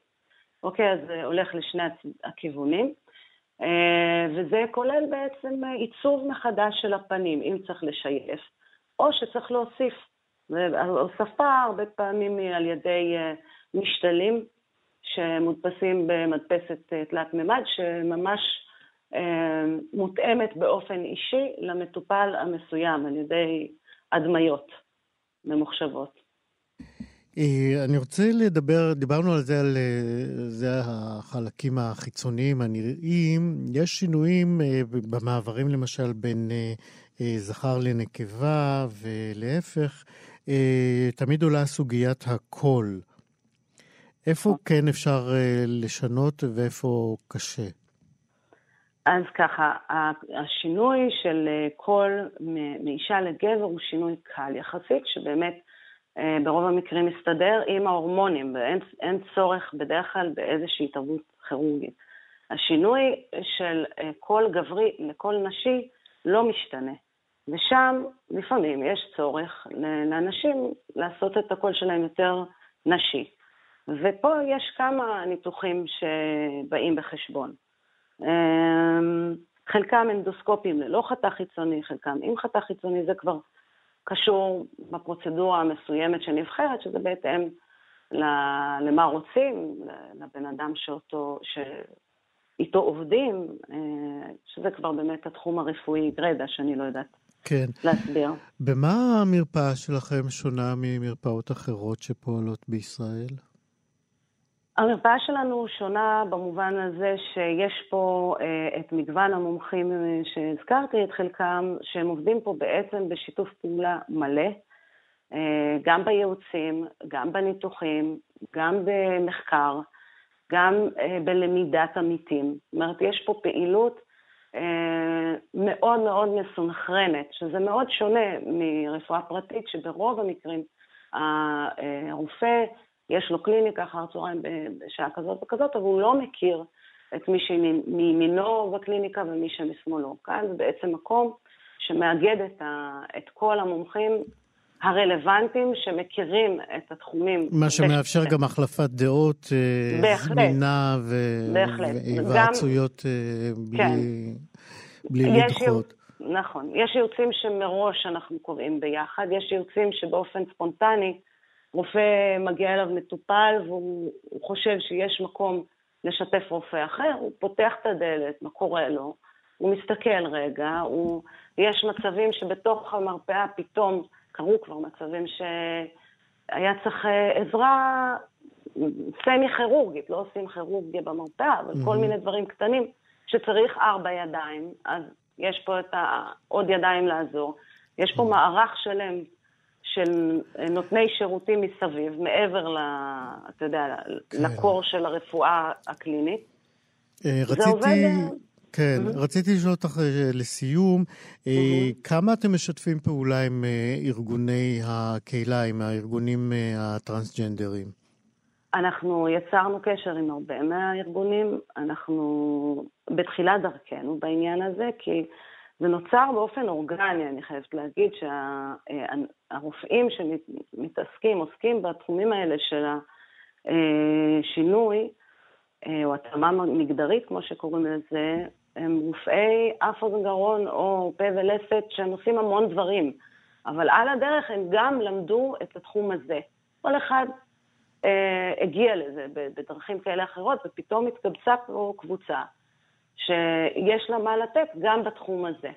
אוקיי, אז זה הולך לשני הכיוונים. אה, וזה כולל בעצם אה, עיצוב מחדש של הפנים, אם צריך לשייף, או שצריך להוסיף. וההוספה הרבה פעמים היא על ידי אה, משתלים שמודפסים במדפסת אה, תלת מימד, שממש אה, מותאמת באופן אישי למטופל המסוים על ידי הדמיות ממוחשבות. אה, אני רוצה לדבר, דיברנו על זה, על אה, זה החלקים החיצוניים הנראים. יש שינויים אה, במעברים למשל בין זכר לנקבה ולהפך. תמיד עולה סוגיית הקול. איפה כן אפשר לשנות ואיפה קשה? אז ככה, השינוי של אה, קול מאישה לגבר הוא שינוי קל יחסית, שבאמת אה, ברוב המקרים מסתדר עם ההורמונים, ואין אין צורך בדרך כלל באיזושהי התערבות כירורגית. השינוי של אה, קול גברי לקול נשי לא משתנה, ושם לפעמים יש צורך לאנשים לעשות את הקול שלהם יותר נשי. ופה יש כמה ניתוחים שבאים בחשבון. אמ, חלקם אנדוסקופיים ללא חתך חיצוני, חלקם עם חתך חיצוני, זה כבר קשור בפרוצדורה המסוימת שנבחרת, שזה בהתאם למה רוצים, לבן אדם שאותו, שאיתו עובדים, אה, שזה כבר באמת התחום הרפואי גרידא, שאני לא יודעת כן. להסביר. במה המרפאה שלכם שונה ממרפאות אחרות שפועלות בישראל? המרפאה שלנו שונה במובן הזה שיש פה אה, את מגוון המומחים אה, שהזכרתי, את חלקם, שהם עובדים פה בעצם בשיתוף פעולה מלא, אה, גם בייעוצים, גם בניתוחים, גם במחקר, גם אה, בלמידת עמיתים. זאת אומרת, יש פה פעילות אה, מאוד מאוד מסונכרנת, שזה מאוד שונה מרפואה פרטית, שברוב המקרים אה, הרופא, יש לו קליניקה אחר צהריים בשעה כזאת וכזאת, אבל הוא לא מכיר את מי שמימינו בקליניקה ומי שמשמאלו. כאן זה בעצם מקום שמאגד את, ה, את כל המומחים הרלוונטיים שמכירים את התחומים. מה שמאפשר גם החלפת דעות אה. זמינה ו-. והיוועצויות אה, בלי, כן. בלי לדחות. נכון. יש ייעוצים שמראש אנחנו קובעים ביחד, יש ייעוצים שבאופן ספונטני רופא מגיע אליו מטופל והוא הוא חושב שיש מקום לשתף רופא אחר, הוא פותח את הדלת, מה קורה לו, הוא מסתכל רגע, הוא... יש מצבים שבתוך המרפאה פתאום קרו כבר מצבים שהיה צריך אה, עזרה סמי-כירורגית, לא עושים כירורגיה במרפאה, אבל כל מהמם. מיני דברים קטנים שצריך ארבע ידיים, אז יש פה את ה... עוד ידיים לעזור. יש פה מערך שלם של נותני שירותים מסביב, מעבר ל... אתה יודע, כן. לקור של הרפואה הקלינית. אה, זה רציתי... עובד... כן, Mhm. רציתי לשאול אותך אה, לסיום, אה, Mhm. כמה אתם משתפים פעולה עם אה, ארגוני הקהילה, עם הארגונים אה, הטרנסג'נדרים? אנחנו יצרנו קשר עם הרבה מהארגונים, אנחנו בתחילת דרכנו בעניין הזה, כי זה נוצר באופן אורגני, אני חייבת להגיד שהרופאים שמתעסקים, עוסקים בתחומים האלה של השינוי, או התאמה מגדרית, כמו שקוראים לזה, הם רופאי אף אוזן גרון או פה ולסת שהם עושים המון דברים, אבל על הדרך הם גם למדו את התחום הזה. כל אחד אה, הגיע לזה בדרכים כאלה אחרות, ופתאום התקבצה פה קבוצה שיש לה מה לתת גם בתחום הזה.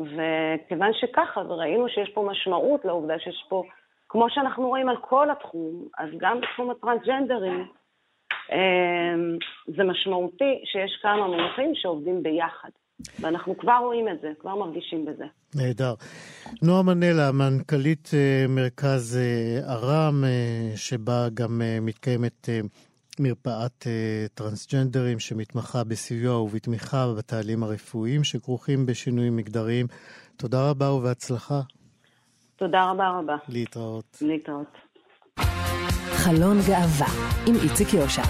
וכיוון שככה, וראינו שיש פה משמעות לעובדה שיש פה, כמו שאנחנו רואים על כל התחום, אז גם בתחום הטרנסג'נדרים, אה, זה משמעותי שיש כמה מומחים שעובדים ביחד. ואנחנו כבר רואים את זה, כבר מרגישים בזה. נהדר. נועה מנלה, מנכ"לית אה, מרכז אה, ארם, אה, שבה גם מתקיימת מרפאת טרנסג'נדרים שמתמחה בסיוע ובתמיכה בתהלים הרפואיים שכרוכים בשינויים מגדריים. תודה רבה ובהצלחה. תודה רבה רבה. להתראות. להתראות. חלון גאווה עם איציק יושע.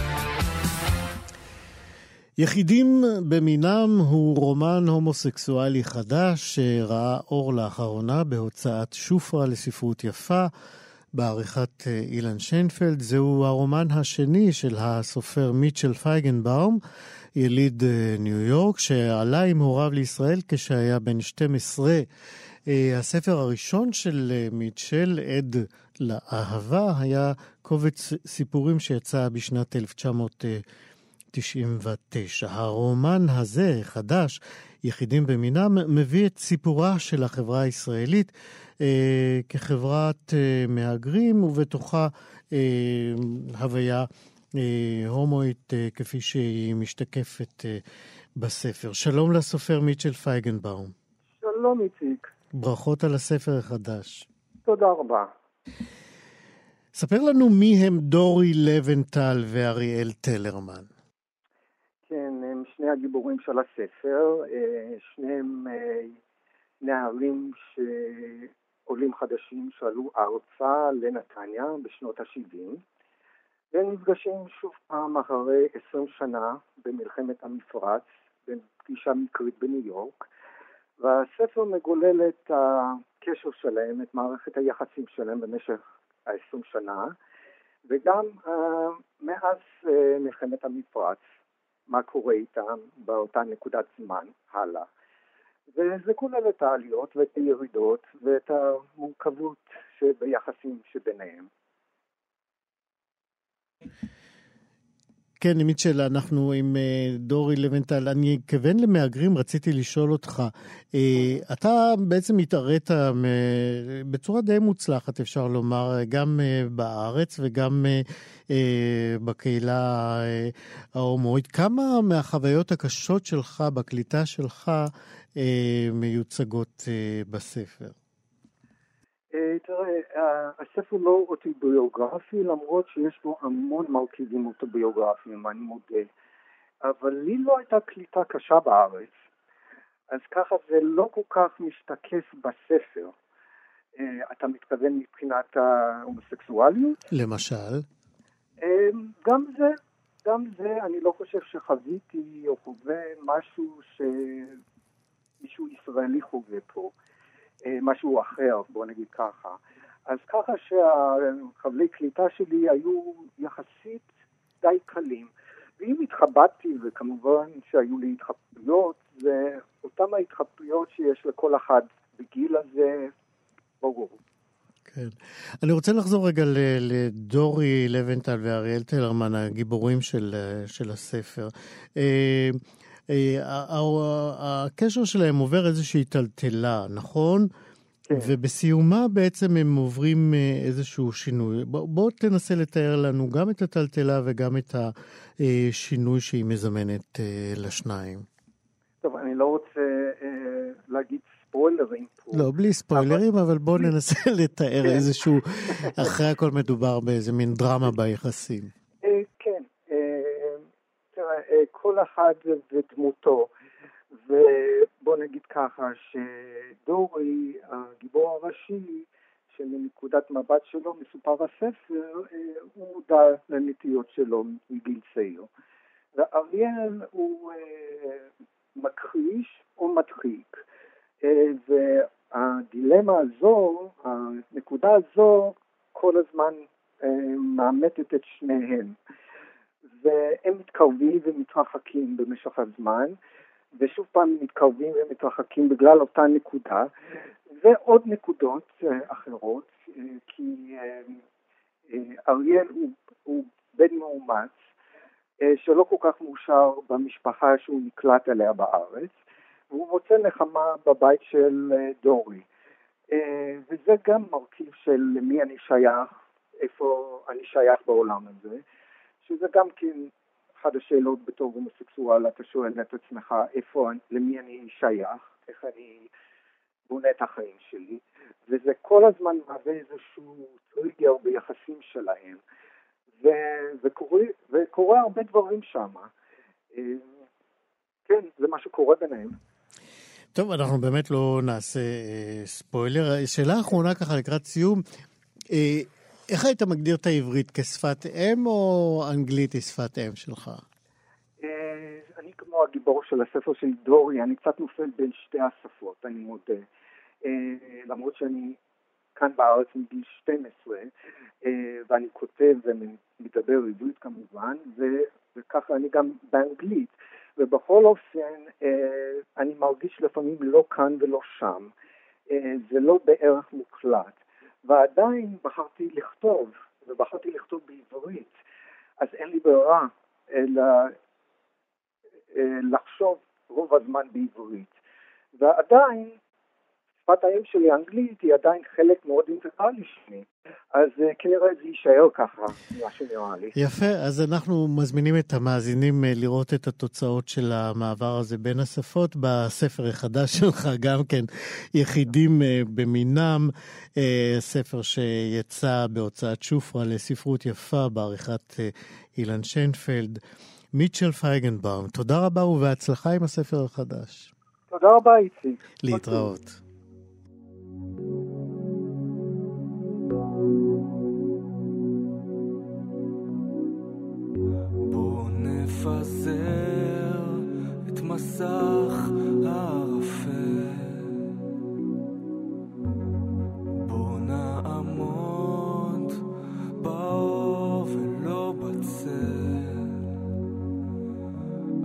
יחידים במינם הוא רומן הומוסקסואלי חדש שראה אור לאחרונה בהוצאת שופרה לספרות יפה בעריכת אילן שיינפלד. זהו הרומן השני של הסופר מיטשל פייגנבאום, יליד ניו יורק, שעלה עם הוריו לישראל כשהיה בן 12. הספר הראשון של מיטשל, עד לאהבה, היה קובץ סיפורים שיצא בשנת 1900. 99. הרומן הזה, חדש, יחידים במינם, מביא את סיפורה של החברה הישראלית אה, כחברת אה, מהגרים, ובתוכה אה, הוויה אה, הומואית אה, כפי שהיא משתקפת אה, בספר. שלום לסופר מיטשל פייגנבאום. שלום איציק. ברכות על הספר החדש. תודה רבה. ספר לנו מי הם דורי לבנטל ואריאל טלרמן. כן, הם שני הגיבורים של הספר, שניהם נערים שעולים חדשים שעלו ארצה לנתניה בשנות ה-70. והם נפגשים שוב פעם אחרי 20 שנה במלחמת המפרץ, בפגישה מקרית בניו יורק והספר מגולל את הקשר שלהם, את מערכת היחסים שלהם במשך ה-20 שנה וגם uh, מאז uh, מלחמת המפרץ מה קורה איתם באותה נקודת זמן הלאה. וזה כולל את העליות ואת הירידות ואת המורכבות שביחסים שביניהם. כן, מיטשל, אנחנו עם דורי לבנטל. אני אכוון למהגרים, רציתי לשאול אותך, אתה בעצם התערית בצורה די מוצלחת, אפשר לומר, גם בארץ וגם בקהילה ההומואית. כמה מהחוויות הקשות שלך, בקליטה שלך, מיוצגות בספר? תראה, הספר לא אוטוביוגרפי, למרות שיש בו המון מרכיבים אוטוביוגרפיים, אני מודה. אבל לי לא הייתה קליטה קשה בארץ, אז ככה זה לא כל כך משתקף בספר. אתה מתכוון מבחינת ההומוסקסואליות? למשל? גם זה, גם זה, אני לא חושב שחוויתי או חווה משהו שמישהו ישראלי חווה פה. משהו אחר, בוא נגיד ככה. אז ככה שהחבלי קליטה שלי היו יחסית די קלים. ואם התחבטתי, וכמובן שהיו לי התחבטויות, זה אותן ההתחבטויות שיש לכל אחד בגיל הזה, ברור. כן. אני רוצה לחזור רגע לדורי לבנטל ואריאל טלרמן, הגיבורים של, של הספר. הקשר שלהם עובר איזושהי טלטלה, נכון? כן. ובסיומה בעצם הם עוברים איזשהו שינוי. בוא, בוא תנסה לתאר לנו גם את הטלטלה וגם את השינוי שהיא מזמנת לשניים. טוב, אני לא רוצה אה, להגיד ספוילרים פה. לא, בלי ספוילרים, אבל, אבל בוא ננסה *laughs* לתאר איזשהו, אחרי הכל מדובר באיזה מין דרמה ביחסים. תראה, כל אחד ודמותו. ובוא נגיד ככה, שדורי, הגיבור הראשי, שמנקודת מבט שלו מסופר הספר, אה, הוא מודע לנטיות שלו מגיל צעיר. ואריאל הוא אה, מכחיש או מדחיק. אה, והדילמה הזו, הנקודה הזו, כל הזמן מאמתת את שניהם. והם מתקרבים ומתרחקים במשך הזמן, ושוב פעם מתקרבים ומתרחקים בגלל אותה נקודה, ועוד נקודות uh, אחרות, uh, כי uh, אריאל הוא, הוא בן מאומץ, שלא כל כך מאושר במשפחה שהוא נקלט אליה בארץ, והוא מוצא נחמה בבית של דורי. וזה גם מרכיב של למי אני שייך, איפה אני שייך בעולם הזה, שזה גם כן אחת השאלות בתור הומוסקסואל, אתה שואל את עצמך איפה, למי אני שייך, איך אני בונה את החיים שלי, וזה כל הזמן מהווה איזשהו טריגר ביחסים שלהם, ו- וקורה, וקורה הרבה דברים שם. אה, כן, זה מה שקורה ביניהם. טוב, אנחנו באמת לא נעשה אה, ספוילר. שאלה אחרונה ככה לקראת סיום. אה, איך היית מגדיר את העברית, כשפת אם או אנגלית היא שפת אם שלך? אה, אני כמו הגיבור של הספר של דורי, אני קצת נופל בין שתי השפות, אני מודה. אה, למרות שאני כאן בארץ מגיל 12, אה, ואני כותב ומדבר עברית כמובן, וככה אני גם באנגלית. ובכל אופן, אני מרגיש לפעמים לא כאן ולא שם. זה לא בערך מוקלט. ועדיין בחרתי לכתוב, ובחרתי לכתוב בעברית, אז אין לי ברירה אלא אה, לחשוב רוב הזמן בעברית. ועדיין שפת האם שלי, האנגלית, היא עדיין חלק מאוד אינטגרלי שלי. אז uh, כנראה זה יישאר ככה, מה שנראה לי. יפה, אז אנחנו מזמינים את המאזינים uh, לראות את התוצאות של המעבר הזה בין השפות בספר החדש *laughs* שלך, גם כן, יחידים uh, במינם, ספר שיצא בהוצאת שופרה לספרות יפה בעריכת אילן שיינפלד. מיטשל פייגנבאום, תודה רבה ובהצלחה עם הספר החדש. תודה רבה, איציק. להתראות.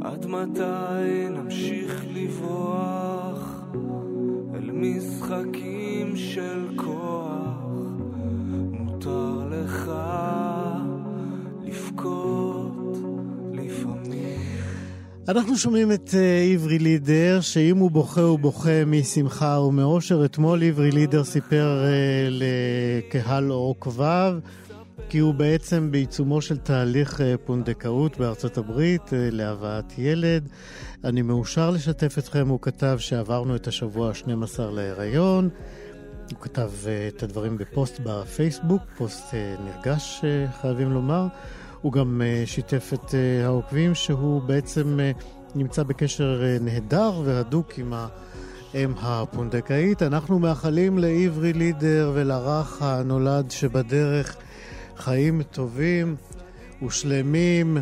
עד מתי נמשיך לברוח משחקים של כוח? מותר לך אנחנו שומעים את אה, עברי לידר, שאם הוא בוכה הוא בוכה משמחה ומאושר. אתמול עברי לידר סיפר uh, לקהל עוקביו כי הוא בעצם בעיצומו של תהליך uh, פונדקאות בארצות הברית uh, להבאת ילד. אני מאושר לשתף אתכם, הוא כתב שעברנו את השבוע ה-12 להיריון. הוא כתב uh, את הדברים בפוסט בפייסבוק, פוסט נרגש, חייבים לומר. הוא גם שיתף את העוקבים שהוא בעצם נמצא בקשר נהדר והדוק עם האם הפונדקאית. אנחנו מאחלים לעברי לידר ולרך הנולד שבדרך חיים טובים ושלמים.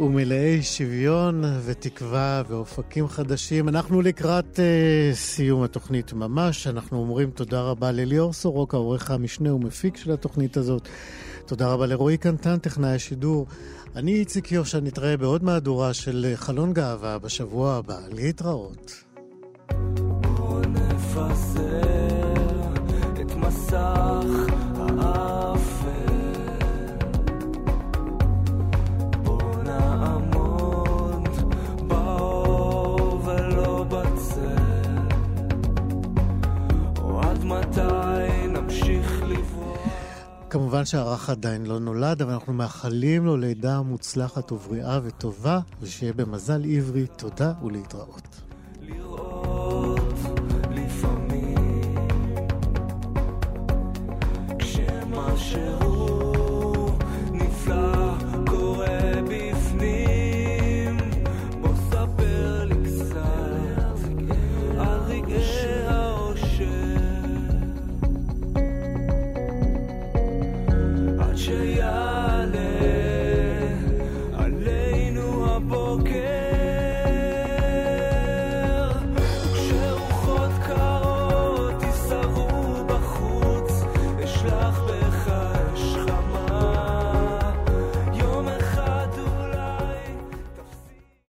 ומלאי שוויון ותקווה ואופקים חדשים. אנחנו לקראת uh, סיום התוכנית ממש. אנחנו אומרים תודה רבה לליאור סורוקה, עורך המשנה ומפיק של התוכנית הזאת. תודה רבה לרועי קנטן, טכנאי השידור. אני איציק יושע, נתראה בעוד מהדורה של חלון גאווה בשבוע הבא. להתראות. נפזר את מסך כמובן שהרך עדיין לא נולד, אבל אנחנו מאחלים לו לידה מוצלחת ובריאה וטובה, ושיהיה במזל עברי. תודה ולהתראות.